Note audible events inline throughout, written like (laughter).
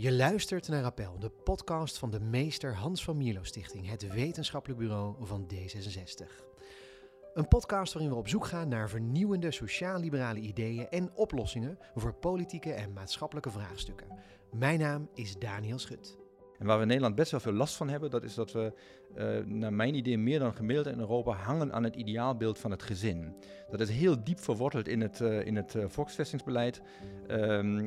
Je luistert naar Appel, de podcast van de meester Hans van Mierlo Stichting, het wetenschappelijk bureau van D66. Een podcast waarin we op zoek gaan naar vernieuwende sociaal-liberale ideeën en oplossingen voor politieke en maatschappelijke vraagstukken. Mijn naam is Daniel Schut. En waar we in Nederland best wel veel last van hebben, dat is dat we, uh, naar mijn idee, meer dan gemiddeld in Europa hangen aan het ideaalbeeld van het gezin. Dat is heel diep verworteld in het, uh, in het uh, volksvestingsbeleid. Um,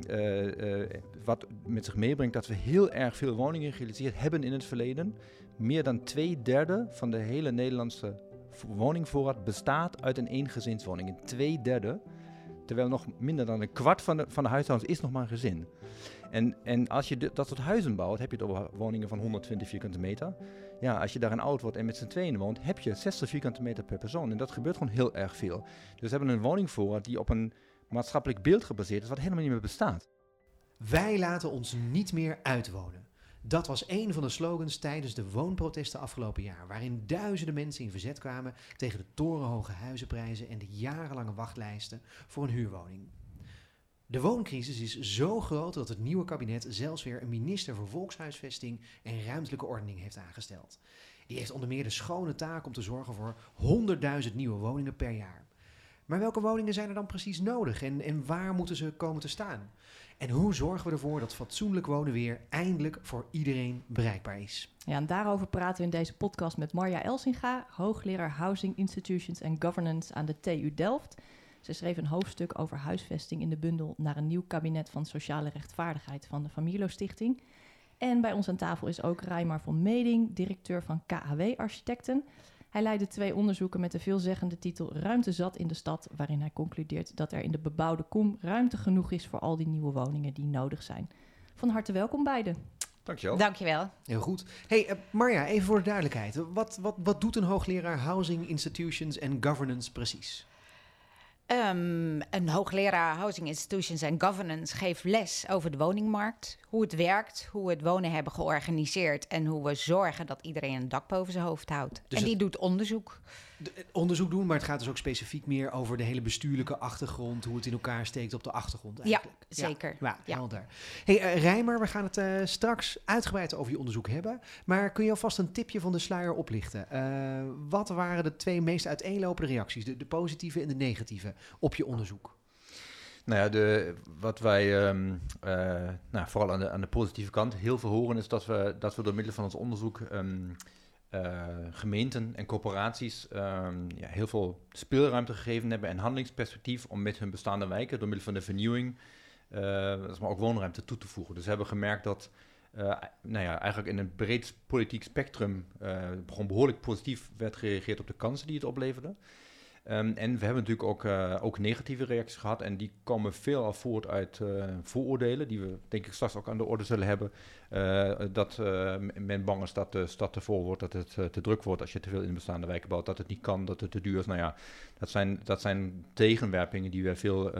wat met zich meebrengt dat we heel erg veel woningen gerealiseerd hebben in het verleden. Meer dan twee derde van de hele Nederlandse woningvoorraad bestaat uit een eengezinswoning. Twee derde. Terwijl nog minder dan een kwart van de, van de huishoudens is nog maar een gezin. En, en als je dat soort huizen bouwt, heb je het over woningen van 120 vierkante meter. Ja, als je daar een oud wordt en met z'n tweeën woont, heb je 60 vierkante meter per persoon. En dat gebeurt gewoon heel erg veel. Dus we hebben een woningvoorraad die op een maatschappelijk beeld gebaseerd is, wat helemaal niet meer bestaat. Wij laten ons niet meer uitwonen. Dat was een van de slogans tijdens de woonprotesten afgelopen jaar, waarin duizenden mensen in verzet kwamen tegen de torenhoge huizenprijzen en de jarenlange wachtlijsten voor een huurwoning. De wooncrisis is zo groot dat het nieuwe kabinet zelfs weer een minister voor volkshuisvesting en ruimtelijke ordening heeft aangesteld. Die heeft onder meer de schone taak om te zorgen voor 100.000 nieuwe woningen per jaar. Maar welke woningen zijn er dan precies nodig en, en waar moeten ze komen te staan? En hoe zorgen we ervoor dat fatsoenlijk wonen weer eindelijk voor iedereen bereikbaar is? Ja, en daarover praten we in deze podcast met Marja Elsinga, hoogleraar Housing Institutions and Governance aan de TU Delft. Ze schreef een hoofdstuk over huisvesting in de bundel naar een nieuw kabinet van sociale rechtvaardigheid van de Familielo Stichting. En bij ons aan tafel is ook Rijmar van Meding, directeur van KHW Architecten. Hij leidde twee onderzoeken met de veelzeggende titel Ruimte zat in de stad, waarin hij concludeert dat er in de bebouwde kom ruimte genoeg is voor al die nieuwe woningen die nodig zijn. Van harte welkom beiden. Dankjewel. Dankjewel. Heel goed. Hey, uh, Marja, even voor de duidelijkheid. Wat, wat, wat doet een hoogleraar Housing Institutions and Governance precies? Um, een hoogleraar Housing Institutions and Governance geeft les over de woningmarkt. Hoe het werkt, hoe we het wonen hebben georganiseerd en hoe we zorgen dat iedereen een dak boven zijn hoofd houdt. Dus en die doet onderzoek. De, onderzoek doen, maar het gaat dus ook specifiek meer over de hele bestuurlijke achtergrond, hoe het in elkaar steekt op de achtergrond eigenlijk. Ja, zeker. Ja, ja, helder. Hey, uh, Rijmer, we gaan het uh, straks uitgebreid over je onderzoek hebben, maar kun je alvast een tipje van de sluier oplichten? Uh, wat waren de twee meest uiteenlopende reacties, de, de positieve en de negatieve, op je onderzoek? Nou ja, de, wat wij um, uh, nou, vooral aan de, aan de positieve kant heel veel horen is dat we, dat we door middel van ons onderzoek um, uh, gemeenten en corporaties um, ja, heel veel speelruimte gegeven hebben en handelingsperspectief om met hun bestaande wijken door middel van de vernieuwing uh, maar ook woonruimte toe te voegen. Dus we hebben gemerkt dat nou ja, eigenlijk in een breed politiek spectrum gewoon behoorlijk positief werd gereageerd op de kansen die het opleverde. Um, en we hebben natuurlijk ook, uh, ook negatieve reacties gehad. En die komen veelal voort uit uh, vooroordelen, die we denk ik straks ook aan de orde zullen hebben. Uh, dat men bang is dat de stad te vol wordt, dat het te druk wordt als je te veel in de bestaande wijken bouwt, dat het niet kan, dat het te duur is. Nou ja, dat zijn, dat zijn tegenwerpingen die we veel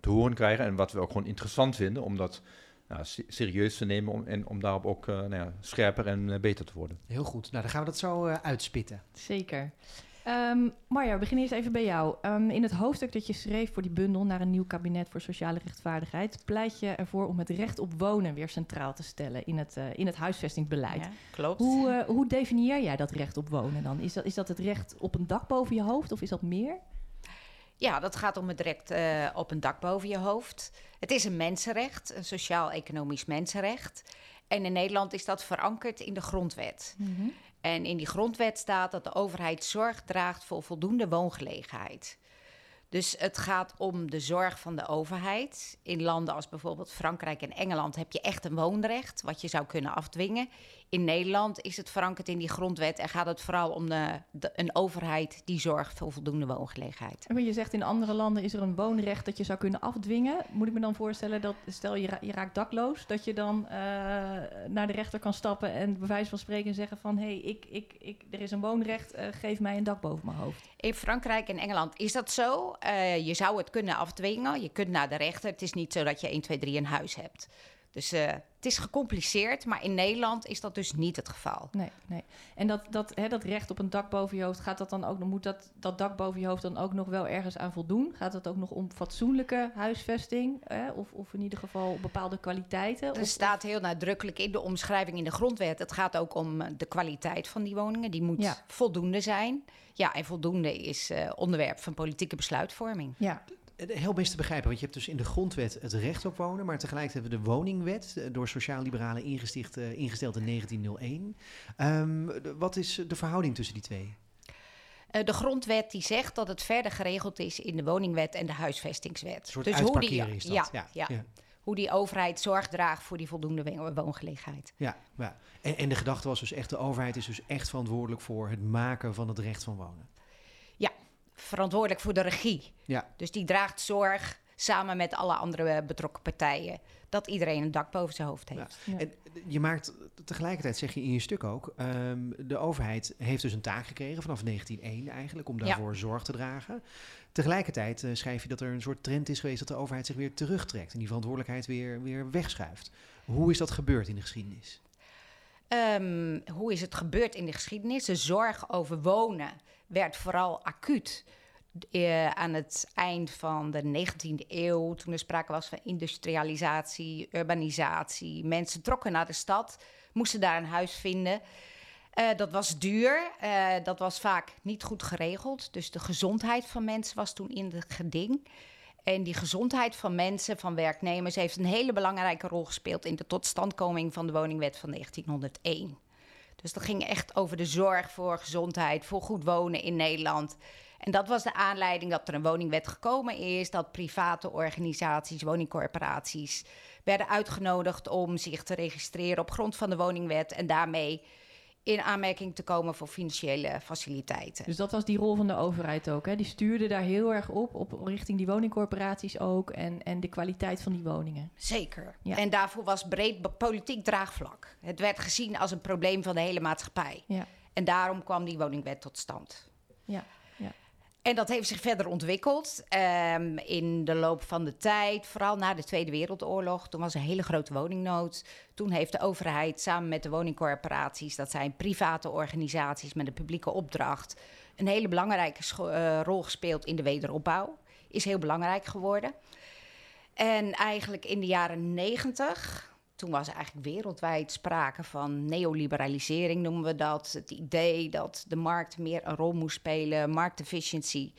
te horen krijgen. En wat we ook gewoon interessant vinden, omdat nou, serieus te nemen om, en om daarop ook uh, nou ja, scherper en uh, beter te worden. Heel goed. Nou, dan gaan we dat zo uh, uitspitten. Zeker. Um, Marja, we beginnen eerst even bij jou. Um, in het hoofdstuk dat je schreef voor die bundel naar een nieuw kabinet voor sociale rechtvaardigheid, pleit je ervoor om het recht op wonen weer centraal te stellen in het, uh, in het huisvestingsbeleid. Ja, klopt. Hoe, uh, hoe definieer jij dat recht op wonen dan? Is dat, is dat het recht op een dak boven je hoofd of is dat meer? Ja, dat gaat om het recht uh, op een dak boven je hoofd. Het is een mensenrecht, een sociaal-economisch mensenrecht. En in Nederland is dat verankerd in de grondwet. Mm -hmm. En in die grondwet staat dat de overheid zorg draagt voor voldoende woongelegenheid. Dus het gaat om de zorg van de overheid. In landen als bijvoorbeeld Frankrijk en Engeland heb je echt een woonrecht, wat je zou kunnen afdwingen. In Nederland is het verankerd in die grondwet en gaat het vooral om de, de, een overheid die zorgt voor voldoende woongelegenheid. En je zegt in andere landen is er een woonrecht dat je zou kunnen afdwingen. Moet ik me dan voorstellen dat, stel je, ra je raakt dakloos, dat je dan uh, naar de rechter kan stappen en bij wijze van spreken zeggen van hé, hey, ik, ik, ik, er is een woonrecht, uh, geef mij een dak boven mijn hoofd. In Frankrijk en Engeland is dat zo. Uh, je zou het kunnen afdwingen, je kunt naar de rechter. Het is niet zo dat je 1, 2, 3 een huis hebt. Dus eh, het is gecompliceerd, maar in Nederland is dat dus niet het geval. Nee, nee. En dat, dat, hè, dat recht op een dak boven je hoofd, gaat dat dan ook nog, moet dat, dat dak boven je hoofd dan ook nog wel ergens aan voldoen? Gaat het ook nog om fatsoenlijke huisvesting? Hè? Of, of in ieder geval bepaalde kwaliteiten? Er Of- staat heel nadrukkelijk in de omschrijving in de grondwet. Het gaat ook om eh, de kwaliteit van die woningen. Die moet Ja. voldoende zijn. Ja, en voldoende is eh, onderwerp van politieke besluitvorming. Ja, Heel best te begrijpen, want je hebt dus in de grondwet het recht op wonen, maar tegelijk hebben we de woningwet, eh, door sociaal-liberalen ingesticht, eh, ingesteld in 1901. Ehm, wat is de verhouding tussen die twee? Eh, de grondwet die zegt dat het verder geregeld is in de woningwet en de huisvestingswet. Een soort dus hoe die, is dat. ja, ja, ja, ja. hoe die overheid zorg draagt voor die voldoende wo- woongelegenheid. Ja, ja. En, en de gedachte was dus echt, de overheid is dus echt verantwoordelijk voor het maken van het recht van wonen. Verantwoordelijk voor de regie. Ja. Dus die draagt zorg samen met alle andere eh, betrokken partijen dat iedereen een dak boven zijn hoofd heeft. Ja. En je maakt tegelijkertijd, zeg je in je stuk ook, ehm, de overheid heeft dus een taak gekregen vanaf 1901 eigenlijk om Ja. daarvoor zorg te dragen. Tegelijkertijd eh, schrijf je dat er een soort trend is geweest dat de overheid zich weer terugtrekt en die verantwoordelijkheid weer, weer wegschuift. Hoe is dat gebeurd in de geschiedenis? Ehm, hoe is het gebeurd in de geschiedenis? De zorg over wonen werd vooral acuut eh, aan het eind van de 19e eeuw, toen er sprake was van industrialisatie, urbanisatie. Mensen trokken naar de stad, moesten daar een huis vinden. Eh, dat was duur, eh, dat was vaak niet goed geregeld. Dus de gezondheid van mensen was toen in het geding. En die gezondheid van mensen, van werknemers, heeft een hele belangrijke rol gespeeld in de totstandkoming van de woningwet van 1901. Dus dat ging echt over de zorg voor gezondheid, voor goed wonen in Nederland. En dat was de aanleiding dat er een woningwet gekomen is, dat private organisaties, woningcorporaties werden uitgenodigd om zich te registreren op grond van de woningwet en daarmee in aanmerking te komen voor financiële faciliteiten. Dus dat was die rol van de overheid ook. Hè? Die stuurde daar heel erg op, op richting die woningcorporaties ook en, en de kwaliteit van die woningen. Zeker. Ja. En daarvoor was breed politiek draagvlak. Het werd gezien als een probleem van de hele maatschappij. Ja, En daarom kwam die woningwet tot stand. ja. En dat heeft zich verder ontwikkeld ehm, in de loop van de tijd, vooral na de Tweede Wereldoorlog. Toen was een hele grote woningnood. Toen heeft de overheid samen met de woningcorporaties, dat zijn private organisaties met een publieke opdracht, een hele belangrijke eh, rol gespeeld in de wederopbouw. Is heel belangrijk geworden. En eigenlijk in de jaren negentig, toen was eigenlijk wereldwijd sprake van neoliberalisering, noemen we dat. Het idee dat de markt meer een rol moest spelen, marktefficiëntie.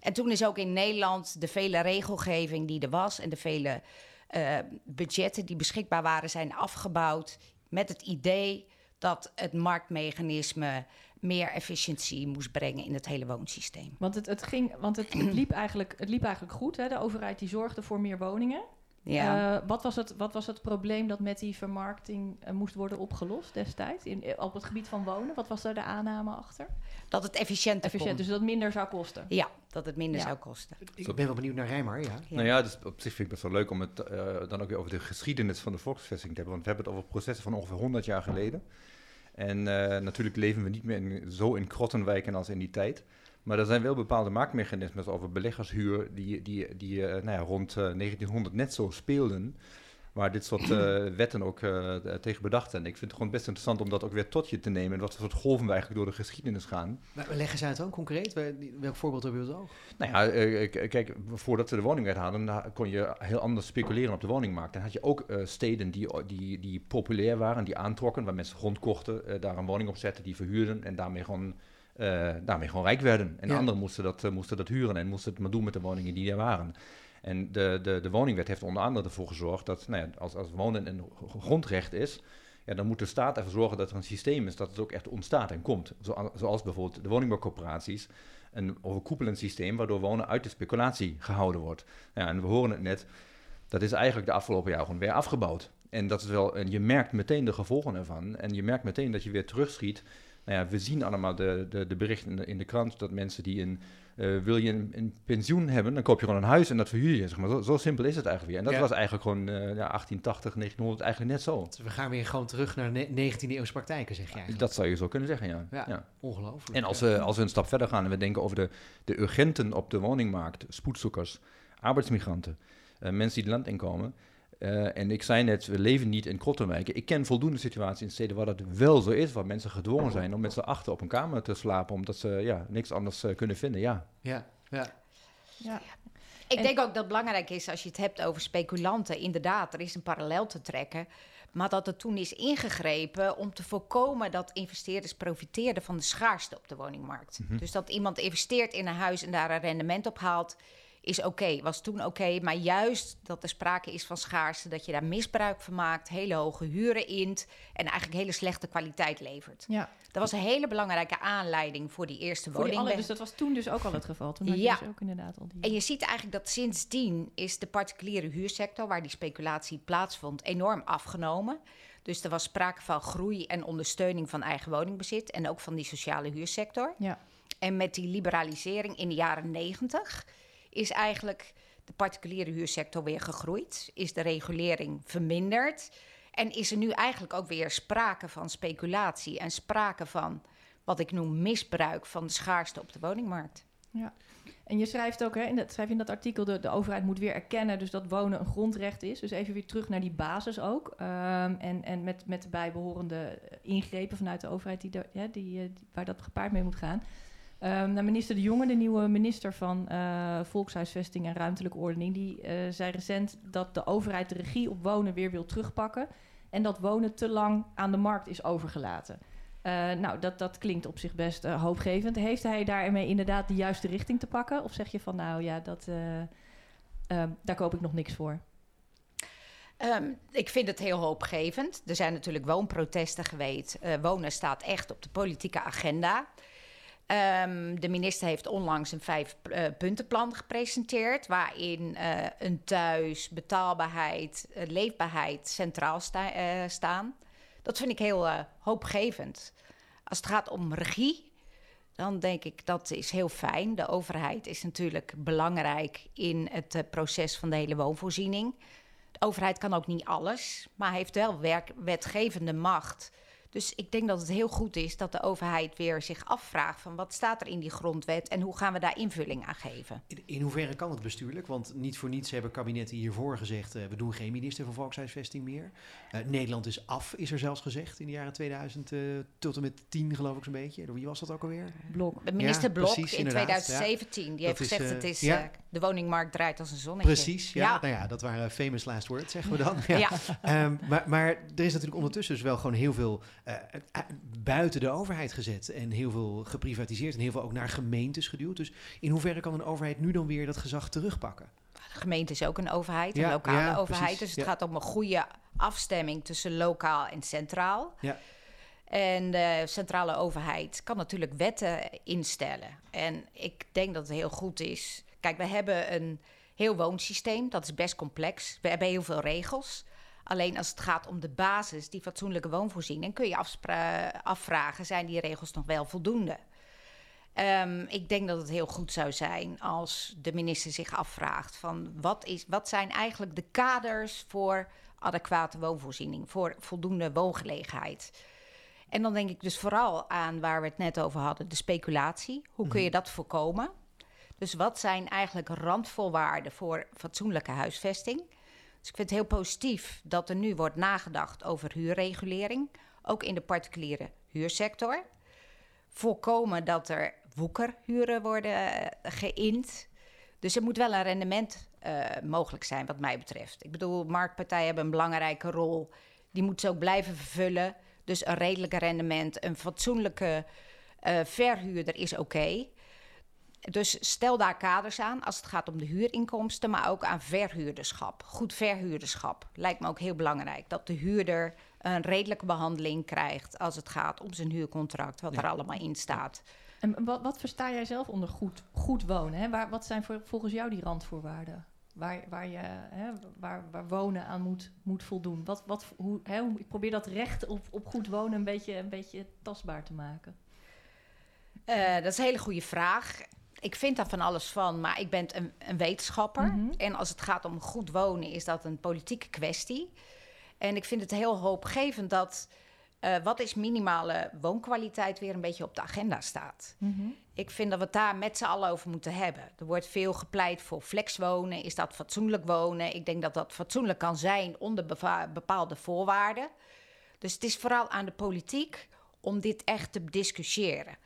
En toen is ook in Nederland de vele regelgeving die er was en de vele eh, budgetten die beschikbaar waren, zijn afgebouwd met het idee dat het marktmechanisme meer efficiëntie moest brengen in het hele woonsysteem. Want het, het, ging, want het, liep eigenlijk, het liep eigenlijk goed. Hè? De overheid die zorgde voor meer woningen. Ja. Eh, wat, was het, wat was het probleem dat met die vermarkting eh, moest worden opgelost destijds? In, eh, op het gebied van wonen, wat was daar de aanname achter? dat het efficiënter Efficiënt, kon. dus dat het minder zou kosten. Ja, dat het minder Ja. zou kosten. Ik ben wel benieuwd naar Rijmar, ja. Ja. Nou ja, dus op zich vind ik het wel leuk om het dan ook weer over de geschiedenis van de volksvesting te hebben. Want we hebben het over processen van ongeveer 100 jaar geleden. En eh, natuurlijk leven we niet meer in, zo in krottenwijken als in die tijd. Maar er zijn wel bepaalde marktmechanismes over beleggershuur die, die, die eh, nou ja, rond eh, 1900 net zo speelden. Waar dit soort eh, (clears throat) wetten ook eh, tegen bedacht zijn. Ik vind het gewoon best interessant om dat ook weer tot je te nemen. En wat voor soort golven we eigenlijk door de geschiedenis gaan. Maar leg eens uit dan, concreet. Wel- Welk voorbeeld hebben we het ook? Nou ja, eh, kijk, voordat we de woningwet hadden, kon je heel anders speculeren op de woningmarkt. Dan had je ook eh, steden die, die, die populair waren, die aantrokken, waar mensen grond kochten, eh, daar een woning op zetten, die verhuurden en daarmee gewoon, eh, daarmee gewoon rijk werden. En Ja. anderen moesten dat, eh, moesten dat huren en moesten het maar doen met de woningen die er waren. En de, de, de woningwet heeft onder andere ervoor gezorgd dat nou ja, als, als wonen een grondrecht is, ja, dan moet de staat ervoor zorgen dat er een systeem is dat het ook echt ontstaat en komt. Zo- Zoals bijvoorbeeld de woningbouwcorporaties een overkoepelend systeem waardoor wonen uit de speculatie gehouden wordt. Ja, en we horen het net, dat is eigenlijk de afgelopen jaar gewoon weer afgebouwd. En dat is wel, en je merkt meteen de gevolgen ervan. En je merkt meteen dat je weer terugschiet. Nou ja, we zien allemaal de, de, de berichten in de, in de krant dat mensen die een, eh, wil je een, een pensioen hebben, dan koop je gewoon een huis en dat verhuur je. Zeg maar. zo, zo simpel is het eigenlijk weer. En dat Ja. was eigenlijk gewoon eh, ja, 1880, 1900 eigenlijk net zo. Dus we gaan weer gewoon terug naar ne- 19e eeuwse praktijken, zeg eigenlijk. Dat zou je zo kunnen zeggen, ja. Ja. ja. Ongelooflijk. En als we, als we een stap verder gaan en we denken over de, de urgenten op de woningmarkt, spoedzoekers, arbeidsmigranten, eh, mensen die het land inkomen, Uh, en ik zei net, we leven niet in krottenwijken. Ik ken voldoende situaties in steden waar dat wel zo is, waar mensen gedwongen zijn om met z'n achter op een kamer te slapen, omdat ze ja, niks anders uh, kunnen vinden. Ja, ja, ja. ja. Ik denk ook dat het belangrijk is als je het hebt over speculanten. Inderdaad, er is een parallel te trekken. Maar dat er toen is ingegrepen om te voorkomen dat investeerders profiteerden van de schaarste op de woningmarkt. Mm -hmm. Dus dat iemand investeert in een huis en daar een rendement op haalt, is oké, was toen oké. maar juist dat er sprake is van schaarste, dat je daar misbruik van maakt, hele hoge huren int en eigenlijk hele slechte kwaliteit levert. Ja. Dat was een hele belangrijke aanleiding voor die eerste voor woning. Die dus dat was toen dus ook al het geval. Toen had ja. dus ook inderdaad al die... En je ziet eigenlijk dat sindsdien is de particuliere huursector, waar die speculatie plaatsvond, enorm afgenomen. Dus er was sprake van groei en ondersteuning van eigen woningbezit en ook van die sociale huursector. Ja. En met die liberalisering in de jaren negentig is eigenlijk de particuliere huursector weer gegroeid, is de regulering verminderd en is er nu eigenlijk ook weer sprake van speculatie en sprake van wat ik noem misbruik van de schaarste op de woningmarkt. Ja. En je schrijft ook, hè, in dat, schrijf in dat artikel, de, de overheid moet weer erkennen dus dat wonen een grondrecht is. Dus even weer terug naar die basis ook. Um, en en met, met de bijbehorende ingrepen vanuit de overheid die, ja, die, die, waar dat gepaard mee moet gaan. Um, nou, minister De Jonge, de nieuwe minister van uh, Volkshuisvesting en Ruimtelijke Ordening, die uh, zei recent dat de overheid de regie op wonen weer wil terugpakken en dat wonen te lang aan de markt is overgelaten. Uh, nou, dat, dat klinkt op zich best hoopgevend. Heeft hij daarmee inderdaad de juiste richting te pakken? Of zeg je van, nou ja, dat, daar koop ik nog niks voor? Um, ik vind het heel hoopgevend. Er zijn natuurlijk woonprotesten geweest. wonen staat echt op de politieke agenda. Um, de minister heeft onlangs een vijf-puntenplan uh, gepresenteerd. waarin uh, een thuis, betaalbaarheid, uh, leefbaarheid centraal sta staan. Dat vind ik heel hoopgevend. Als het gaat om regie, dan denk ik dat is heel fijn. De overheid is natuurlijk belangrijk in het proces van de hele woonvoorziening. De overheid kan ook niet alles, maar heeft wel wetgevende macht. Dus ik denk dat het heel goed is dat de overheid weer zich afvraagt van wat staat er in die grondwet en hoe gaan we daar invulling aan geven. In, in hoeverre kan het bestuurlijk? Want niet voor niets hebben kabinetten hiervoor gezegd, uh, we doen geen minister van volkshuisvesting meer. Uh, Nederland is af, is er zelfs gezegd in de jaren 2000 uh, tot en met 10 geloof ik zo'n beetje. Wie was dat ook alweer? Blok. Minister Ja, Blok precies, in inderdaad, 2017. Die Dat heeft is, gezegd eh, het is ja. eh, de woningmarkt draait als een zonnetje. Precies, ja. Ja. Nou ja, dat waren famous last words, zeggen we dan. Ja. Ja. (laughs) Ehm, maar, maar er is natuurlijk ondertussen dus wel gewoon heel veel eh, eh, buiten de overheid gezet. En heel veel geprivatiseerd en heel veel ook naar gemeentes geduwd. Dus in hoeverre kan een overheid nu dan weer dat gezag terugpakken? De gemeente is ook een overheid, Ja, een lokale ja, overheid. precies, dus het ja. gaat om een goede afstemming tussen lokaal en centraal. Ja. En de centrale overheid kan natuurlijk wetten instellen. En ik denk dat het heel goed is. Kijk, we hebben een heel woonsysteem, dat is best complex. We hebben heel veel regels. Alleen als het gaat om de basis, die fatsoenlijke woonvoorziening, kun je afvragen: zijn die regels nog wel voldoende? Ehm, ik denk dat het heel goed zou zijn als de minister zich afvraagt van wat, is, wat zijn eigenlijk de kaders voor adequate woonvoorziening, voor voldoende woongelegenheid. En dan denk ik dus vooral aan waar we het net over hadden, de speculatie. Hoe kun je dat voorkomen? Dus wat zijn eigenlijk randvoorwaarden voor fatsoenlijke huisvesting? Dus ik vind het heel positief dat er nu wordt nagedacht over huurregulering, ook in de particuliere huursector. Voorkomen dat er woekerhuren worden eh, geïnd. Dus er moet wel een rendement eh, mogelijk zijn, wat mij betreft. Ik bedoel, marktpartijen hebben een belangrijke rol. Die moeten ze ook blijven vervullen. Dus een redelijke rendement, een fatsoenlijke eh, verhuurder is oké. Dus stel daar kaders aan als het gaat om de huurinkomsten, maar ook aan verhuurderschap. Goed verhuurderschap lijkt me ook heel belangrijk. Dat de huurder een redelijke behandeling krijgt als het gaat om zijn huurcontract, wat Ja. er allemaal in staat. En wat, wat versta jij zelf onder goed, goed wonen? Hè? Waar, wat zijn voor, volgens jou die randvoorwaarden? Waar, waar, je, hè, waar, waar wonen aan moet, moet voldoen? Wat, wat, hoe, hè, hoe- ik probeer dat recht op, op goed wonen een beetje, een beetje tastbaar te maken. Eh, dat is een hele goede vraag. Ik vind daar van alles van, maar ik ben een, een wetenschapper. Mhm. En als het gaat om goed wonen, is dat een politieke kwestie. En ik vind het heel hoopgevend dat eh, wat is minimale woonkwaliteit weer een beetje op de agenda staat. Mhm. Ik vind dat we het daar met z'n allen over moeten hebben. Er wordt veel gepleit voor flexwonen. Is dat fatsoenlijk wonen? Ik denk dat dat fatsoenlijk kan zijn onder bepaalde voorwaarden. Dus het is vooral aan de politiek om dit echt te discussiëren.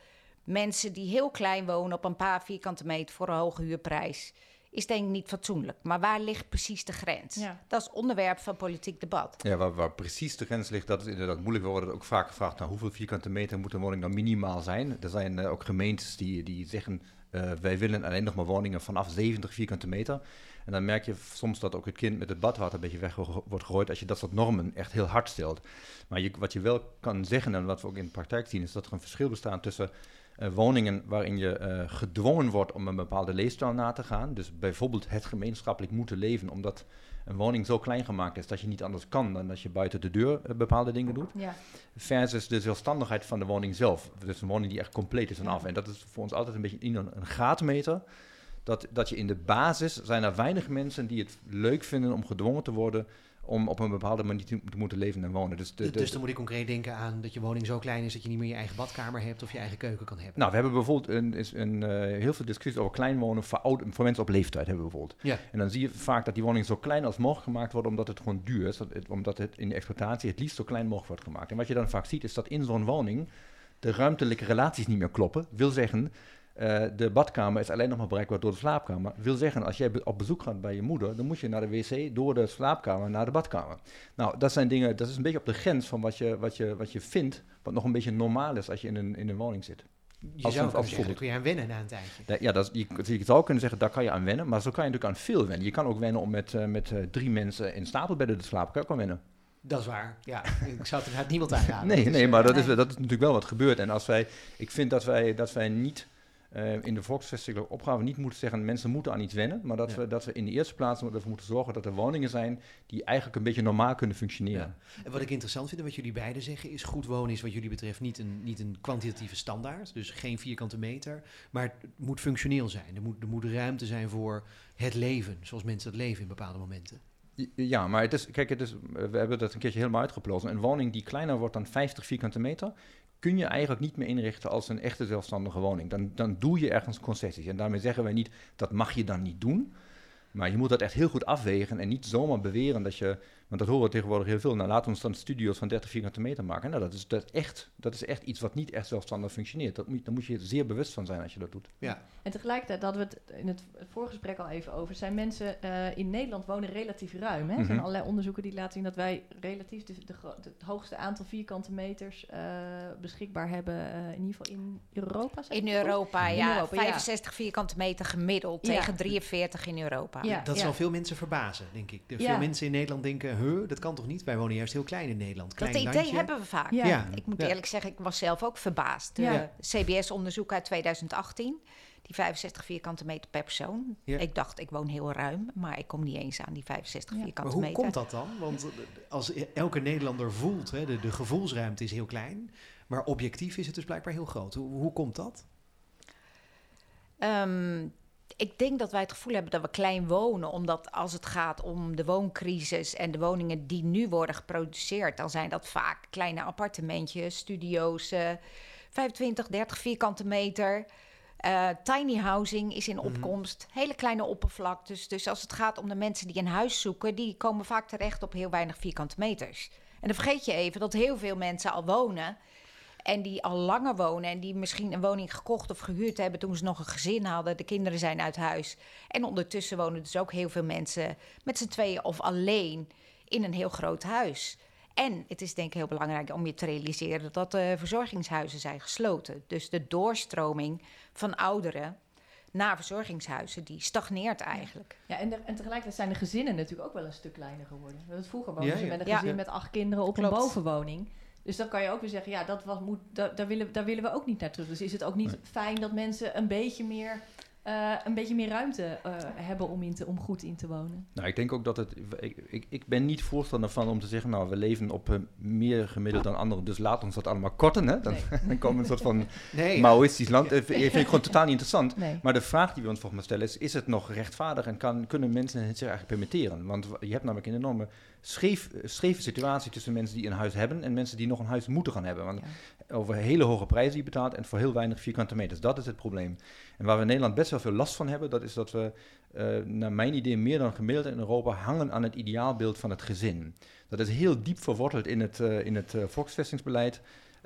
Mensen die heel klein wonen op een paar vierkante meter voor een hoge huurprijs, is denk ik niet fatsoenlijk. Maar waar ligt precies de grens? Ja. Dat is onderwerp van politiek debat. Ja, waar, waar precies de grens ligt, dat is inderdaad moeilijk. We worden ook vaak gevraagd, nou, hoeveel vierkante meter moet een woning dan minimaal zijn? Er zijn eh, ook gemeentes die, die zeggen, eh, wij willen alleen nog maar woningen vanaf 70 vierkante meter. En dan merk je soms dat ook het kind met het badwater een beetje weg wo- wordt gegooid als je dat soort normen echt heel hard stelt. Maar je, wat je wel kan zeggen, en wat we ook in de praktijk zien, is dat er een verschil bestaat tussen eh, woningen waarin je eh, gedwongen wordt om een bepaalde leefstijl na te gaan. Dus bijvoorbeeld het gemeenschappelijk moeten leven, omdat een woning zo klein gemaakt is dat je niet anders kan dan dat je buiten de deur eh, bepaalde dingen doet. Ja. Versus de zelfstandigheid van de woning zelf. Dus een woning die echt compleet is en Ja. af. En dat is voor ons altijd een beetje een, een graadmeter. Dat, dat je in de basis zijn er weinig mensen die het leuk vinden om gedwongen te worden om op een bepaalde manier te, te moeten leven en wonen. Dus, de, de- dus dan moet ik concreet denken aan dat je woning zo klein is dat je niet meer je eigen badkamer hebt of je eigen keuken kan hebben. nou, we hebben bijvoorbeeld een, is een, eh, heel veel discussies over klein wonen voor, oud, voor mensen op leeftijd hebben we bijvoorbeeld. Ja. En dan zie je vaak dat die woningen zo klein als mogelijk gemaakt worden, omdat het gewoon duur is. Het- Omdat het in de exploitatie het liefst zo klein mogelijk wordt gemaakt. En wat je dan vaak ziet, is dat in zo'n woning de ruimtelijke relaties niet meer kloppen. Wil zeggen, eh, de badkamer is alleen nog maar bereikbaar door de slaapkamer. Wil zeggen, als jij op bezoek gaat bij je moeder, dan moet je naar de wc door de slaapkamer naar de badkamer. Nou, dat zijn dingen, dat is een beetje op de grens van wat je, wat je, wat je vindt, wat nog een beetje normaal is als je in een, in een woning zit. je als zou zeggen, daar kun je aan wennen na een tijdje. Da- Ja, dat je, je zou kunnen zeggen, daar kan je aan wennen, maar zo kan je natuurlijk aan veel wennen. Je kan ook wennen om met, eh, met eh, drie mensen in stapelbedden te slapen, kan je ook aan wennen. Dat is waar. Ja, ik zou het inderdaad niemand aanraden. (laughs) Nee, nee, maar dat is, dat is natuurlijk wel wat gebeurt. En als wij, ik vind dat wij, dat wij niet eh, in de volksvestelijke opgave niet moeten zeggen, mensen moeten aan iets wennen, maar dat, Ja. we, dat we in de eerste plaats ervoor moeten zorgen dat er woningen zijn die eigenlijk een beetje normaal kunnen functioneren. Ja. En wat ik interessant vind, en wat jullie beiden zeggen, is goed wonen is wat jullie betreft niet een, niet een kwantitatieve standaard. Dus geen vierkante meter. Maar het moet functioneel zijn. Er moet, er moet ruimte zijn voor het leven, zoals mensen dat leven in bepaalde momenten. Ja, maar het is, kijk, het is, we hebben dat een keertje helemaal uitgeplozen. Een woning die kleiner wordt dan 50 vierkante meter, kun je eigenlijk niet meer inrichten als een echte zelfstandige woning. Dan, dan doe je ergens concessies. En daarmee zeggen wij niet, dat mag je dan niet doen. Maar je moet dat echt heel goed afwegen en niet zomaar beweren dat je... Want dat horen we tegenwoordig heel veel. Nou, laten we ons dan studio's van 30 vierkante meter maken. Nou, dat is, dat, echt, dat is echt iets wat niet echt zelfstandig functioneert. Dat moet, daar moet je zeer bewust van zijn als je dat doet. En tegelijkertijd hadden we het in het voorgesprek al even over. Zijn mensen eh, in Nederland wonen relatief ruim. Hè? Er zijn Mhm. allerlei onderzoeken die laten zien dat wij relatief de, het hoogste aantal vierkante meters eh, beschikbaar hebben. eh, in ieder geval in Europa. zeg In? Europa, In ja. Europa, ja. 65 vierkante meter gemiddeld Ja. tegen 43 in Europa. Ja. dat zal veel mensen verbazen, denk ik. De- Ja. Veel mensen in Nederland denken, huh, dat kan toch niet? Wij wonen juist heel klein in Nederland. Klein dat idee landje. hebben we vaak. Ja. Ja. Ik moet Ja. eerlijk zeggen, ik was zelf ook verbaasd. De Ja. CBS-onderzoek uit 2018, die 65 vierkante meter per persoon. Ja. Ik dacht, ik woon heel ruim, maar ik kom niet eens aan die 65 Ja. Maar vierkante hoe meter. komt dat dan? Want eh, als elke Nederlander voelt, hè, de, de gevoelsruimte is heel klein, maar objectief is het dus blijkbaar heel groot. Hoe, hoe komt dat? Ehm, ik denk dat wij het gevoel hebben dat we klein wonen, omdat als het gaat om de wooncrisis en de woningen die nu worden geproduceerd, dan zijn dat vaak kleine appartementjes, studio's, eh 25, 30 vierkante meter. Eh, tiny housing is in Mhm. opkomst, hele kleine oppervlaktes. Dus als het gaat om de mensen die een huis zoeken, die komen vaak terecht op heel weinig vierkante meters. En dan vergeet je even dat heel veel mensen al wonen en die al langer wonen en die misschien een woning gekocht of gehuurd hebben toen ze nog een gezin hadden. De kinderen zijn uit huis. En ondertussen wonen dus ook heel veel mensen met z'n tweeën of alleen in een heel groot huis. En het is denk ik heel belangrijk om je te realiseren dat de verzorgingshuizen zijn gesloten. Dus de doorstroming van ouderen naar verzorgingshuizen, die stagneert eigenlijk. Ja, en, de- en tegelijkertijd zijn de gezinnen natuurlijk ook wel een stuk kleiner geworden. Het vroeger Ja, woonden ze ja. met een Ja. gezin met acht kinderen op Klopt. een bovenwoning. Dus dan kan je ook weer zeggen, ja, dat was, moet, da- daar, willen, daar willen we ook niet naar terug. Dus is het ook niet Nee. fijn dat mensen een beetje meer, eh, een beetje meer ruimte eh, hebben om, in te, om goed in te wonen? Nou, ik denk ook dat het. Ik, ik, ik ben niet voorstander van om te zeggen, nou, we leven op eh, meer gemiddeld dan anderen, dus laat ons dat allemaal korten. Hè? Dan, Nee. (laughs) dan komen we een soort van (laughs) Nee, Maoïstisch land. Eh, vind ik gewoon (laughs) totaal niet interessant. Nee. Maar de vraag die we ons volgens mij stellen is: is het nog rechtvaardig en kan, kunnen mensen het zich eigenlijk permitteren? Want je hebt namelijk een enorme scheef, scheve situatie tussen mensen die een huis hebben en mensen die nog een huis moeten gaan hebben. Want Ja. Over hele hoge prijzen die je betaalt en voor heel weinig vierkante meters. Dat is het probleem. En waar we in Nederland best wel veel last van hebben, dat is dat we, eh, naar mijn idee, meer dan gemiddeld in Europa hangen aan het ideaalbeeld van het gezin. Dat is heel diep verworteld in het, eh, in het eh, volksvestingsbeleid.